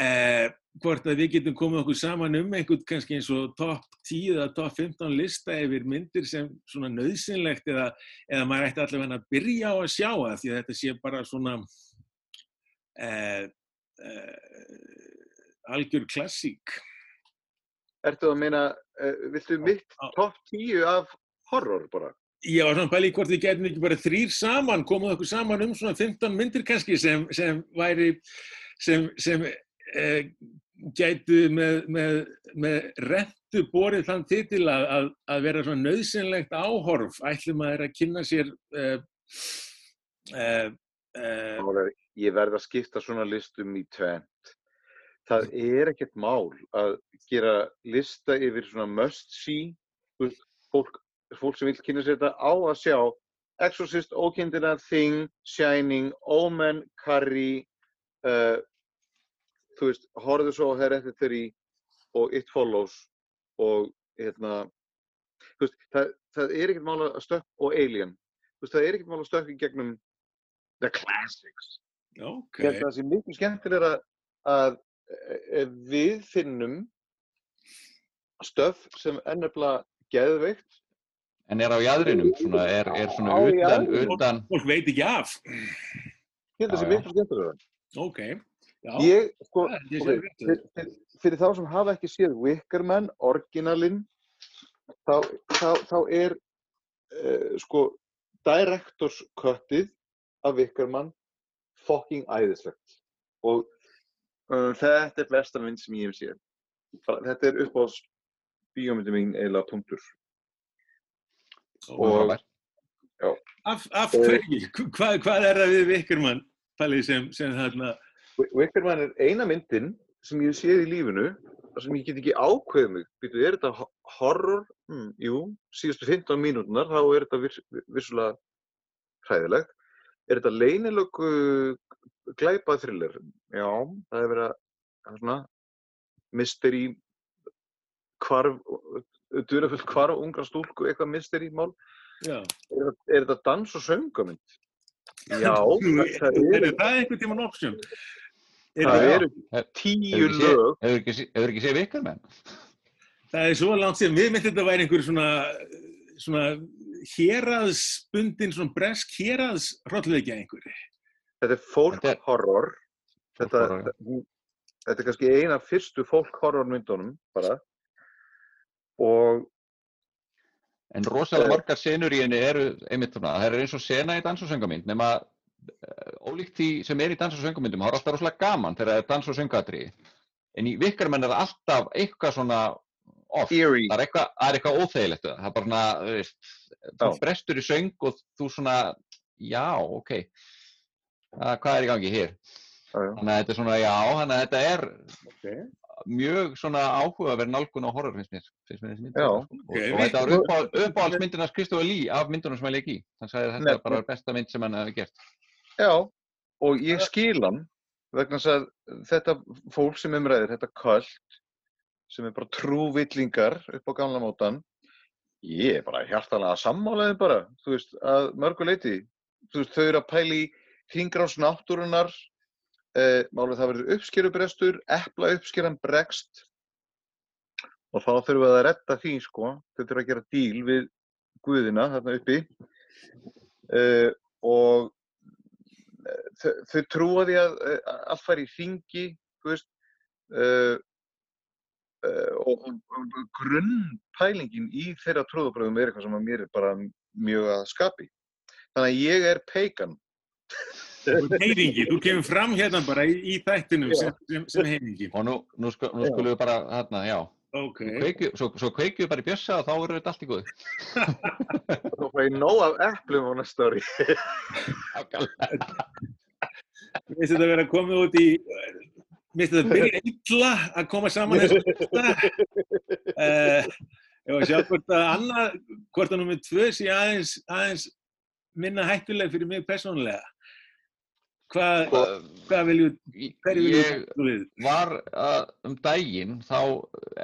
Eh, hvort að við getum komið okkur saman um einhvern kannski eins og top 10 eða top 15 lista yfir myndir sem svona nöðsynlegt eða, eða maður ætti allavega að byrja á að sjá það því að þetta sé bara svona eh, eh, algjör klassík. Ertu að meina, uh, viltu mitt topp 10 af horror bara? Var svona pæli hvort við getum ekki bara þrýr saman, komið okkur saman um svona 15 myndir kannski sem, sem væri, sem, sem eh, gætu með, með, með rettu borið þann titil að, að, vera svona nöðsynlegt áhorf, ætlum að er að kynna sér eh, eh, eh, Málega, ég verð að skipta svona listum í tvent. Það er ekkert mál að gera lista yfir svona must see, fólk, fólk sem vil kynna sér þetta á að sjá Exorcist, Ókindina, Thing, Shining, Omen, Carrie, uh, þú veist, horfðu svo á Hereditary og It Follows og hérna, þú veist, það, það er ekkert mál að stökk og Alien, þú veist, það er ekkert mál að stökk í gegnum the classics. ok, að það sé miklu skemmtilega að ef við finnum stöf sem er nefnilega geðveikt En er á jæðrinum, svona, er, er svona utan, utan, fólk veit ekki af. ég held að það sé Já, já. miklu skemmtilega. Ok, já. Ég, sko, ég sé ok, rétt. fyrir, fyrir, fyrir þá sem hafa ekki séð Wickerman, orginalinn, þá, þá, þá er uh, sko directors cuttið af Wickerman fucking æðislegt. Og uh, þetta er besta mynd sem ég hef séð. Þetta er upp á bíómyndi mín eiginlega punktur. og. Af, af hverju? Hvað, hvað er það við Vikkermann, Palli, sem, sem þarna, Wi- Wickerman er eina myndin sem ég séð í lífinu sem ég get ekki ákveðið mig. Býtu, er þetta ho- horror? Hmm, jú, síðustu 15 mínútunar þá er þetta viss, vissulega hræðilegt. Er þetta leynilöku glæpað thriller? Já, það er verið að er svona mystery hvarf, duðrafullt hvarf ungra stúlku, eitthvað mystery mál. Er, er þetta dans og söngamynd? Já, það, það Er eru, það einhvern tímann option? Það eru tíu lög. Hefur ekki, séð vikar menn? Það er svo langt sem við myndum þetta væri einhver svona, svona héraðsbundin, svona bresk héraðsrollveikja einhverju. Þetta er fólk horror. Þetta, hún- þetta er kannski eina fyrstu fólk horror myndunum bara. Og En rosalega margar senur í henni eru einmitt svona, það er eins og sena í dans og söngamynd nema ólíkt því sem er í dans og söngamyndum, það er alltaf rosalega gaman þegar það er dans og söngatri en í vikkarmenn er það alltaf eitthvað svona off, Eerie. það er eitthvað, það er eitthvað óþægilegt það, er bara svona, þú veist, þú Já. brestur í söng og þú svona, já, ok, uh, hvað er í gangi hér? Já, já. Þannig að þetta er svona, já, þannig að þetta er Okay. mjög svona áhugaverð nálgun á horror finnst mér, finnst mér þessi mynd. Já. og, Ok, og þetta var við- uppáhald, uppáhaldsmyndin af myndunum sem hann leik í. Hann sagði að þetta Nefnilega. var bara besta mynd sem hann hefði gert. Já, og ég skil hann vegna þess að þetta fólk sem umræðir, þetta köld, sem er bara trúvillingar upp á gamla mótan, ég er bara hjartalega sammálaðið bara, þú veist, að mörgu leiti. Þú veist, þau eru að pæla í hringrás náttúrunar, eh, málið það verður uppskerubrestur, epla uppskeran bregst og þá þurfum við að redda því, sko. Þau þurfum að gera díl við guðina þarna uppi uh, og þau, þau trúa því að uh, allt fari í veist, uh, uh, og, og, og grunnpælingin í þeirra trúðabröðum er eitthvað sem að mér er bara mjög að skapi. Þannig að ég er pagan. Þú ert heiringi, þú kemur fram hérna bara í, í þættinum sem, sem, sem heiringi. Og nú, nú, sko, nú Já. skulum við bara, hérna, já, Ok. kveikju, svo, svo kveikju við bara í bjössa og þá verður þetta allt í góðu. Þá fæ ég nóg af eplum á næsta ári. Mér finnst þetta vera komið út í, mér finnst þetta byrja illa að koma saman þessu þetta. Uh, ég var að sjá hvort að annað, hvort að nummið tvö sé aðeins, aðeins minna hættuleg fyrir mig persónulega. Hvað, hvað viljum, hverju viljum Ég þú við? var að, um daginn, þá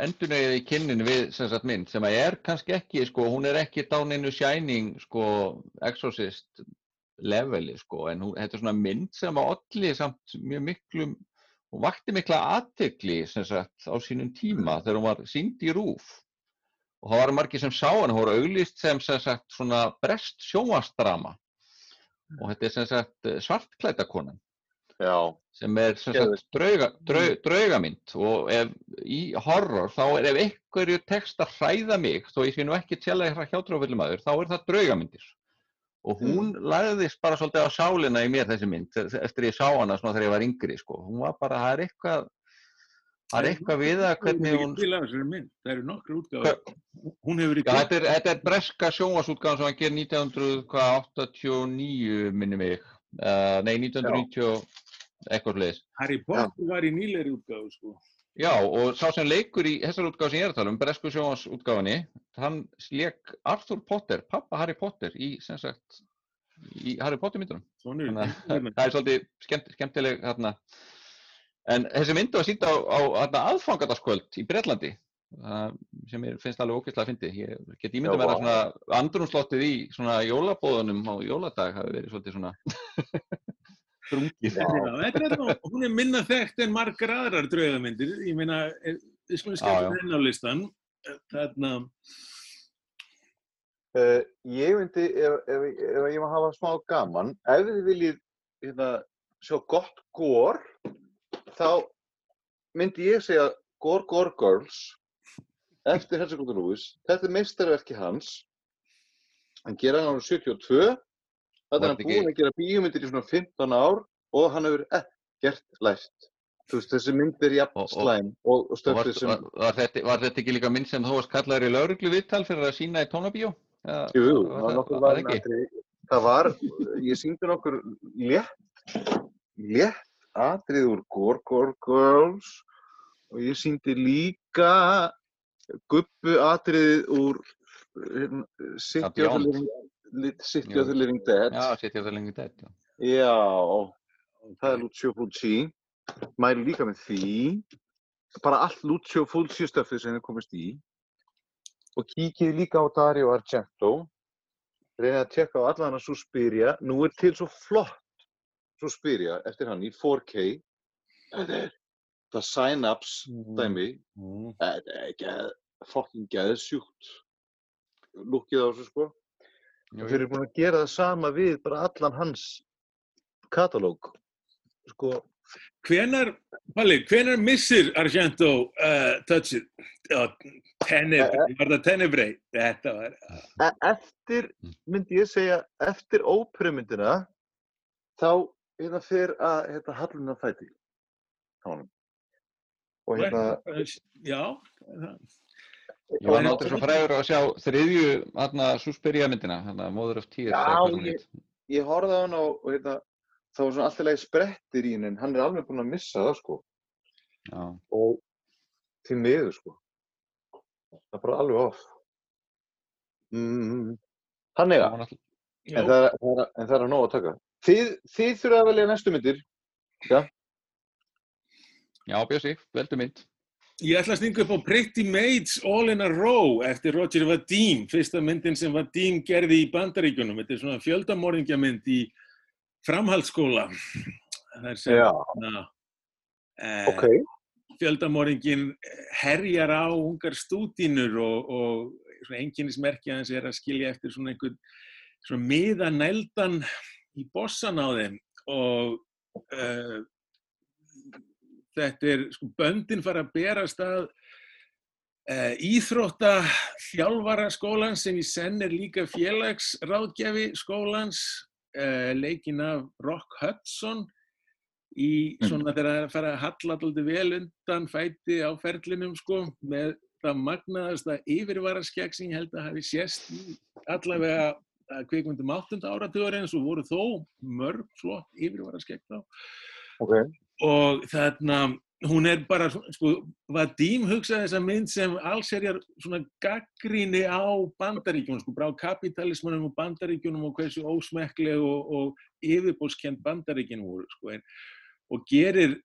endurneyði í kynnin við sem sagt mynd, sem að er kannski ekki, sko, hún er ekki dáninu Shining, sko, Exorcist leveli, sko, en hún, þetta er svona mynd sem að olli samt mjög miklum, hún vakti mikla aðtegli, sem sagt, á sínum tíma, þegar hún var sínd í rúf. Og það var margir sem sá hann, hún var auglýst sem, sem sagt, svona brest sjónvarsdrama. Og þetta er sem sagt svartklætakonan Já. sem er sem sagt drauga, draug, draugamynd og ef í horror þá er ef einhverju text að hræða mig þó ég sé nú ekki tjælega hjátrúfellum aður þá er það draugamyndir og hún lagðist bara svolítið á sálina í mér þessi mynd eftir ég sá hana þegar ég var yngri sko. hún var bara, það er eitthvað það er eitthvað við það hvernig hún það eru nokkru útgáður. Hún hefur verið þetta er, þetta er breska sjónvarsútgáðan sem hann gerir 1989 minni mig uh, nei 1990 eitthvað sliðis Harry Potter var í nýleiri útgáðu, sko. Já, og sá sem leikur í þessar útgáð sem ég er að tala um, bresku sjónvarsútgáðinni, hann leik Arthur Potter, pappa Harry Potter, í, sem sagt, í Harry Potter myndunum. Þannig að það er svolítið skemmt, skemmtileg hérna. En þessi myndu var sínt á, á hérna, aðfangadaskvöld í Bretlandi, uh, sem mér finnst alveg ógeðslega að fyndi. Ég get mér að svona andrumslottið í svona jólabóðunum á jóladag hafi verið svolítið svona nú, hún er minna þekkt en margar aðrar draugamyndir. Ég meina, eh, við skulum skemmt já. henni á listan. Þarna, Uh, ég myndi, ef, ef, ef ég maður hafa smá gaman, ef þið viljið hérna, sjá gott gór, þá myndi ég segja Gór Gór Girls eftir Hersegóttur Lewis. Þetta er meistarverki hans. Hann gera hann árið 72. Þetta er hann búinn ekki- að gera bíómyndir í svona 15 ár og hann hefur ekkert lært. Veist, þessi mynd er jafn slæm og, og stöfið sem... var, var, þetta, var þetta ekki líka mynd sem þú varst kallaður í lauruglu viðtal fyrir að sína í tónabíó? Eða Jú, var það var það- nokkur var atriði. Það var, ég syngdi nokkur létt, létt atrið úr Gór Gór Girls og ég syngdi líka gubbu atriðið úr hérna, City of the. Living, Dead. Já, City of the Living Dead. Já. Já, það er Lucio Fulci. Mæli líka með því. Bara allt Lucio Fulci stöfið sem þið komist í. og kíkið líka á Dario Argento reynið að tjekka á allan að Suspiria nú er til svo flott Suspiria eftir hann í 4K þetta er það Synapse dæmi. Þetta er geð, fucking geðsjúkt lukkið á þessu sko. Og þeir eru búin að gera það sama við bara allan hans katalóg sko. Hvenar, Palli, hvenar missir Argento uh, touchið? Tenebrae, var það Tenebrae? Þetta var... e- eftir, myndi ég segja eftir óperumyndina þá hérna fyrir að hérna Hallun að fæti? Á honum. Og hérna Já, Ég var náttúrulega svo frægur að sjá þriðju aðna Suspiria myndina, að Mother of Tears. Já, ég, ég horfði á hann og, og hérna, það var svona alltaf leið sprettir í henni en hann er alveg búinn að missa það sko. Já. og til miður sko. Það er bara alveg off. Mm, en Já. það, er, það er, en það er að nóg að taka Þið, þið þurfa að velja næstu myndir Já, Já, Bjössi, veldu mynd. Ég ætla að stinga upp á Pretty Maids All in a Row eftir Roger Vadim, fyrsta myndin sem Vadim gerði í Bandaríkjunum. Þetta er svona fjöldamorðingjamynd í framhaldsskóla. Það er sem, Já. na, eh, ok fjöldamorðingin herjar á ungar stúdínur og, og svona einkennismerki hans er að skilja eftir svona einhvern svona miðanældan í bossan á þeim og uh, þetta er, sko, böndin fara að berast að uh, íþrótta þjálfara skólans sem í senn er líka félagsráðgjafi skólans uh, leikinn af Rock Hudson í svona þegar það er að fara að halla alltaf vel undan fæti á ferlinum sko með það magnaðasta yfirvaraskegg sem ég held að hafi sést allavega að kvikmyndum 8. áratugurins og voru þó mörg flott yfirvaraskegg þá Ok og þarna hún er bara sko, Vadim hugsaði þessa mynd sem allserjar svona gaggríni á bandaríkjunum, sko, brá kapitalismunum og bandaríkjunum og hversu ósmekkleg og, og yfirbólskend bandaríkjunum voru, sko, en, og gerir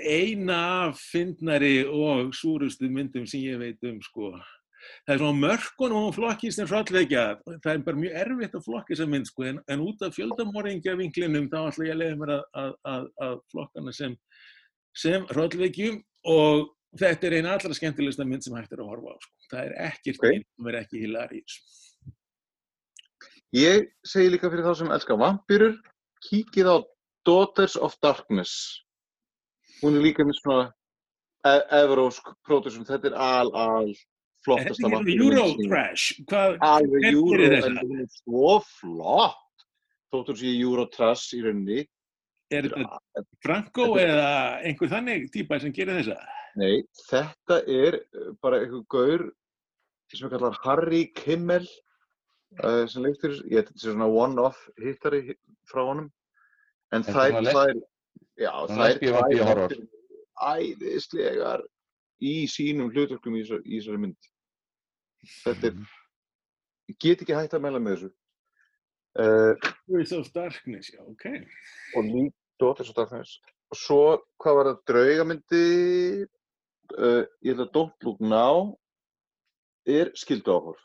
eina af fyndnari og súrustu myndum sem ég veit um, sko. Það er svona mörkun og flokkist en hrollvekja. Það er bara mjög erfitt að flokka þessa mynd, sko, en, en út af fjöldamorðingja vinklinum þá ætla ég að leiða mér að, að, að, að flokkana sem, sem hrollvekju og þetta er eina allra skemmtilegsta mynd sem hægt er að horfa á, sko. Það er ekkert Ok. mynd sem er ekki hilarís. Ég segi líka fyrir þá sem elska vampýrur kíkið á Daughters of Darkness hún er líka með svona e evrósk pródusum, þetta er al, al Er flottasta þetta ekki vampírumynd Euro sem- Trash? Hvað, alveg Euro, en hún er svo flott. Þóttur sé Eurotrash í rauninni. Er þetta Franco eða einhver þannig típa sem gerir þessa? Nei, þetta er uh, bara einhver gaur sem er kallar Harry Kimmel uh, sem leiktur, ég þetta er svona one-off hittari hi- frá honum. En þær, þær já, þær æðislegar í sínum þessari- í þessari mynd þetta er ég get ekki hægt að mæla með þessu. Uh, Voice of Darkness, já, ok. og lík Daughters of Darkness. Og svo, hvað var það, draugamyndi? Uh, ég held að Don't Look Now er skildu áhorf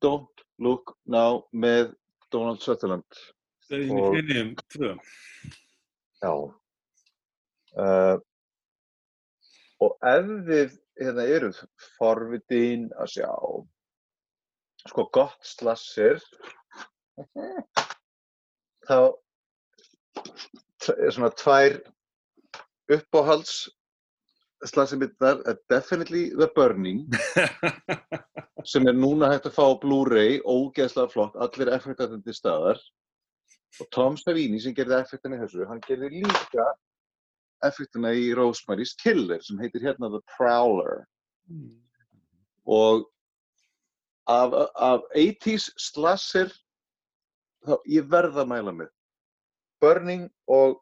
Don't Look Now með Donald Sutherland. Stöðin í Og- finnum, tvö. Já. Uh, og ef við hérna eruð forvitin að sjá sko gott slasser þá er svona tvær uppáhalds slassermyndar Definitely The Burning sem er núna hægt að fá Blu-ray ógeðslega flott, allir effektarnir til staðar. Og Tom Savini sem gerði effektina í þessu, hann gerði líka effektina í Rosemary's Killer sem heitir hérna The Prowler og af, af 80s slasher þá ég verð að mæla með Burning og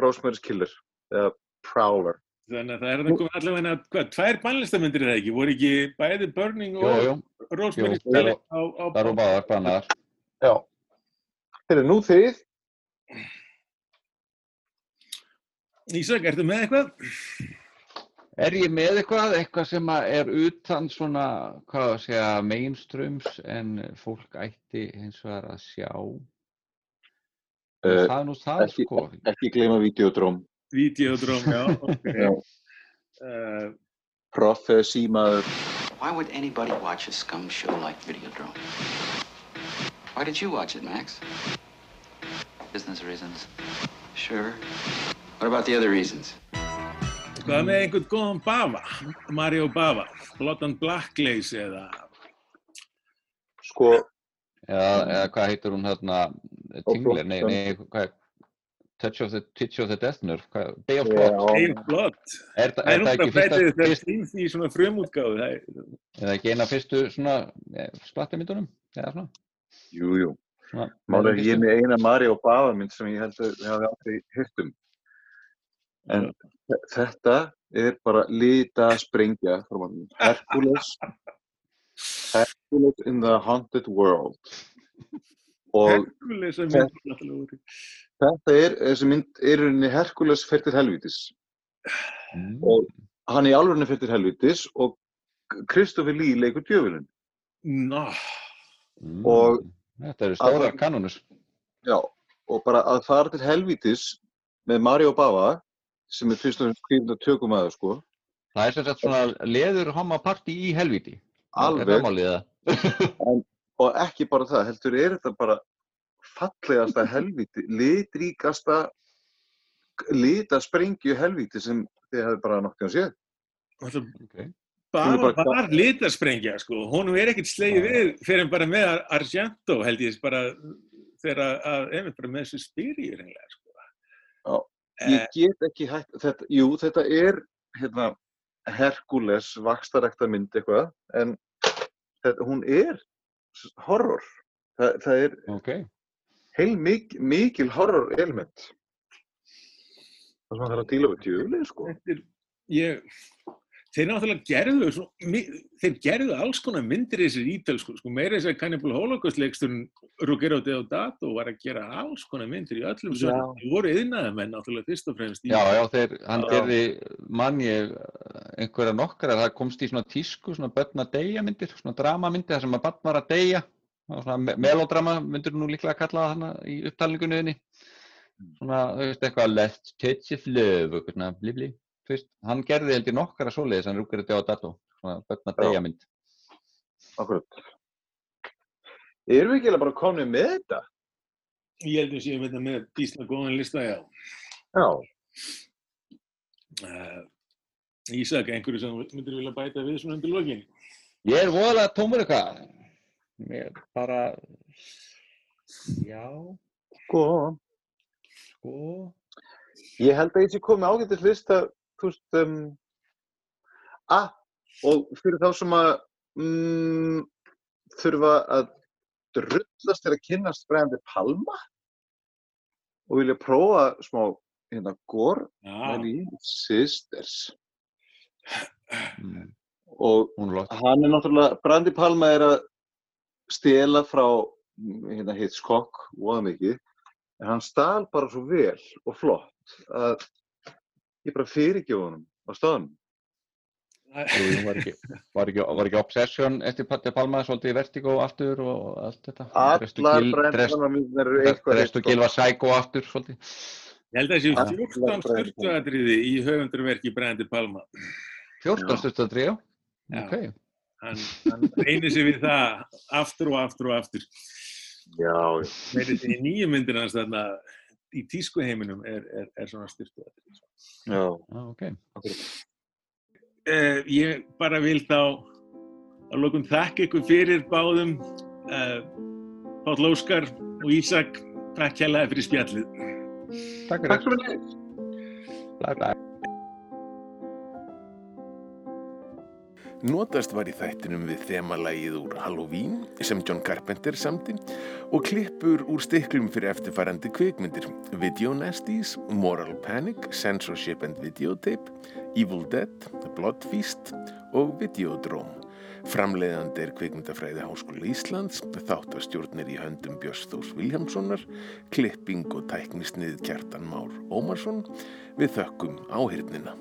Rosemary's Killer eða Prowler Þannig að það er það komið allavega, hvað, tvær bannlistamindir er það ekki? Voru ekki bæði Burning Jú, og jú. Jú, Skelly það á, á, Það eru báðar bannaðar. Já. Þeir nú þið Ísak, ertu með eitthvað? Er ég með eitthvað, eitthvað sem að er utan svona, hvað að segja, mainstreams en fólk ætti hins vegar að sjá? Uh, það er nú það, ekki, sko. ekki gleyma Videodróm. Videodróm, já, ok. Uh, Prophecy maður. Why would anybody watch a scum show like Videodrome? Why did you watch it, Max? Business reasons. Sure. What about the other reasons? Hvað með einhvern góðan Bava? Mario Bava? Blood and Blacklace eða... Sko... Eða, eða hvað heitir hún hérna, Tingler, nei, nei, hvað er, Touch of the, Touch of the Death Nerve, hvað, Day of. Blood. Day of Blood. Er, það- Það er er það ekki fyrsta, fætið þegar fyrst, stýnst í svona frumútgáðu. Það er... er það ekki eina fyrstu svona eh, splattermyndunum? Eða svona? Jú, jú. Svona, Málega ég er með eina Mario Bava mynd sem ég held að við hafi aldrei hirt um. En þe- þetta er bara lita sprengja frá mann. Hercules. Hercules in the Haunted World. Og Herkules að mynd náttúrulega úr. þetta er, þessi mynd er rauninni Hercules fer til helvítis. Mm. Og hann í alvörinu fer til helvítis og Kristoffer Lee leikur djöfulinn. Ná, Mm. Og Þetta eru stóra kanonus. Já, og bara að fara til helvítis með Mario Bava sem er fyrst og fremst kvíðin að tökum aðeins, sko. Það er sem sagt svona leður homma party í helvíti. Alveg. En, og ekki bara það, heldur er þetta bara fallegasta helvíti, litríkasta litasprengju helvíti sem þið hefði bara nokkað séð. Okay. bara, bara- bara litasprengja, sko. Honum er ekkert slegið við fyrir bara með Ar- Argento, held ég, bara þegar að, að einmitt bara með þessu spyrir, reynilega, sko. Já, Eh. ég get ekki hægt, þetta, jú, þetta er hérna, Herkules vakstarækta mynd eitthvað, en þetta, hún er horror. Þa, það er Ok. heil mik mikil horror element. Það sem það þarf að díla við djöflið, sko. Þetta er, ég, þeir náttúrulega gerðu, svo, þeir gerðu alls konar myndir í þessir ítölsku, sko, meira þess að Cannibal Holocaust leiksturinn Ruggero Deodato var að gera alls konar myndir í öllum sögum. Það voru yðnaðamenn náttúrulega fyrst og fremst í. Já, já, þeir, hann gerði, mann ég, einhverja nokkrar, það komst í svona tísku, svona börn að deyja myndir, svona dramamyndir, þar sem að barn var að deyja, Það var svona me- melodrama, myndir nú líklega að kalla það hana í upptalningunniðinni. Svona, þú veist, eitthvað veist, hann gerði held í nokkara svoleiðis, hann rúkir þetta á dato, svona börn að Já. deyja mynd. Akkurat. Erum við ekki bara komnið með þetta? Ég held að sé að með Ísla góðan lista, já. Já. Uh, Ísak, einhverju sem myndir vilja bæta við svona undir lokin? Ég er voðalega tómur eitthvað. Mér bara, já, Sko. sko. Ég held að ég sé komið ágættis lista, veist, um, að, og fyrir þá sem að mm, þurfa að drullast til að kynnast bregandi Palma og vilja prófa smá hérna gór Sisters. Mm. Og hann er náttúrulega, Brandi Palma er að stela frá hérna, Hitchcock, voða mikið, en hann stal bara svo vel og flott að ég bara fyrirgjóð honum á jú, var ekki, var ekki, var ekki Obsession eftir Patti Palma, svolítið Vertigo aftur og allt þetta. Allar Palma myndir eru eitthvað Drestu Gil var Psycho aftur, svolítið. Ég held að það séu 14 Brian Palma. styrtuatriði í höfundurverki Brandi Palma. 14 stuttatri, já. Ok. Hann, hann reynir sig við það aftur og aftur og aftur. Já, já. Meiri því nýju myndir hans þarna í tískuheiminum er, er, er svona styrtuatriði. Já. Já, ok. Uh, ég bara vil þá að lokum þakka ykkur fyrir báðum uh, Páll Óskar og Ísak takk hérlega fyrir spjallið Takk Takk fyrir Notast var í þættinum við þemalægið úr Halloween sem John Carpenter samti og klippur úr stiklum fyrir eftirfarandi kvikmyndir Video Nasties, Moral Panic, Censorship and Videotape, Evil Dead, Blood Feast og Videodrome. Framleiðandi er kvikmyndafræði Háskóla Íslands, þáttastjórnir í höndum Björns Þórs Viljámssonar, klipping og tæknisnið Kjartan Már Ómarsson við þökkum áhyrnina.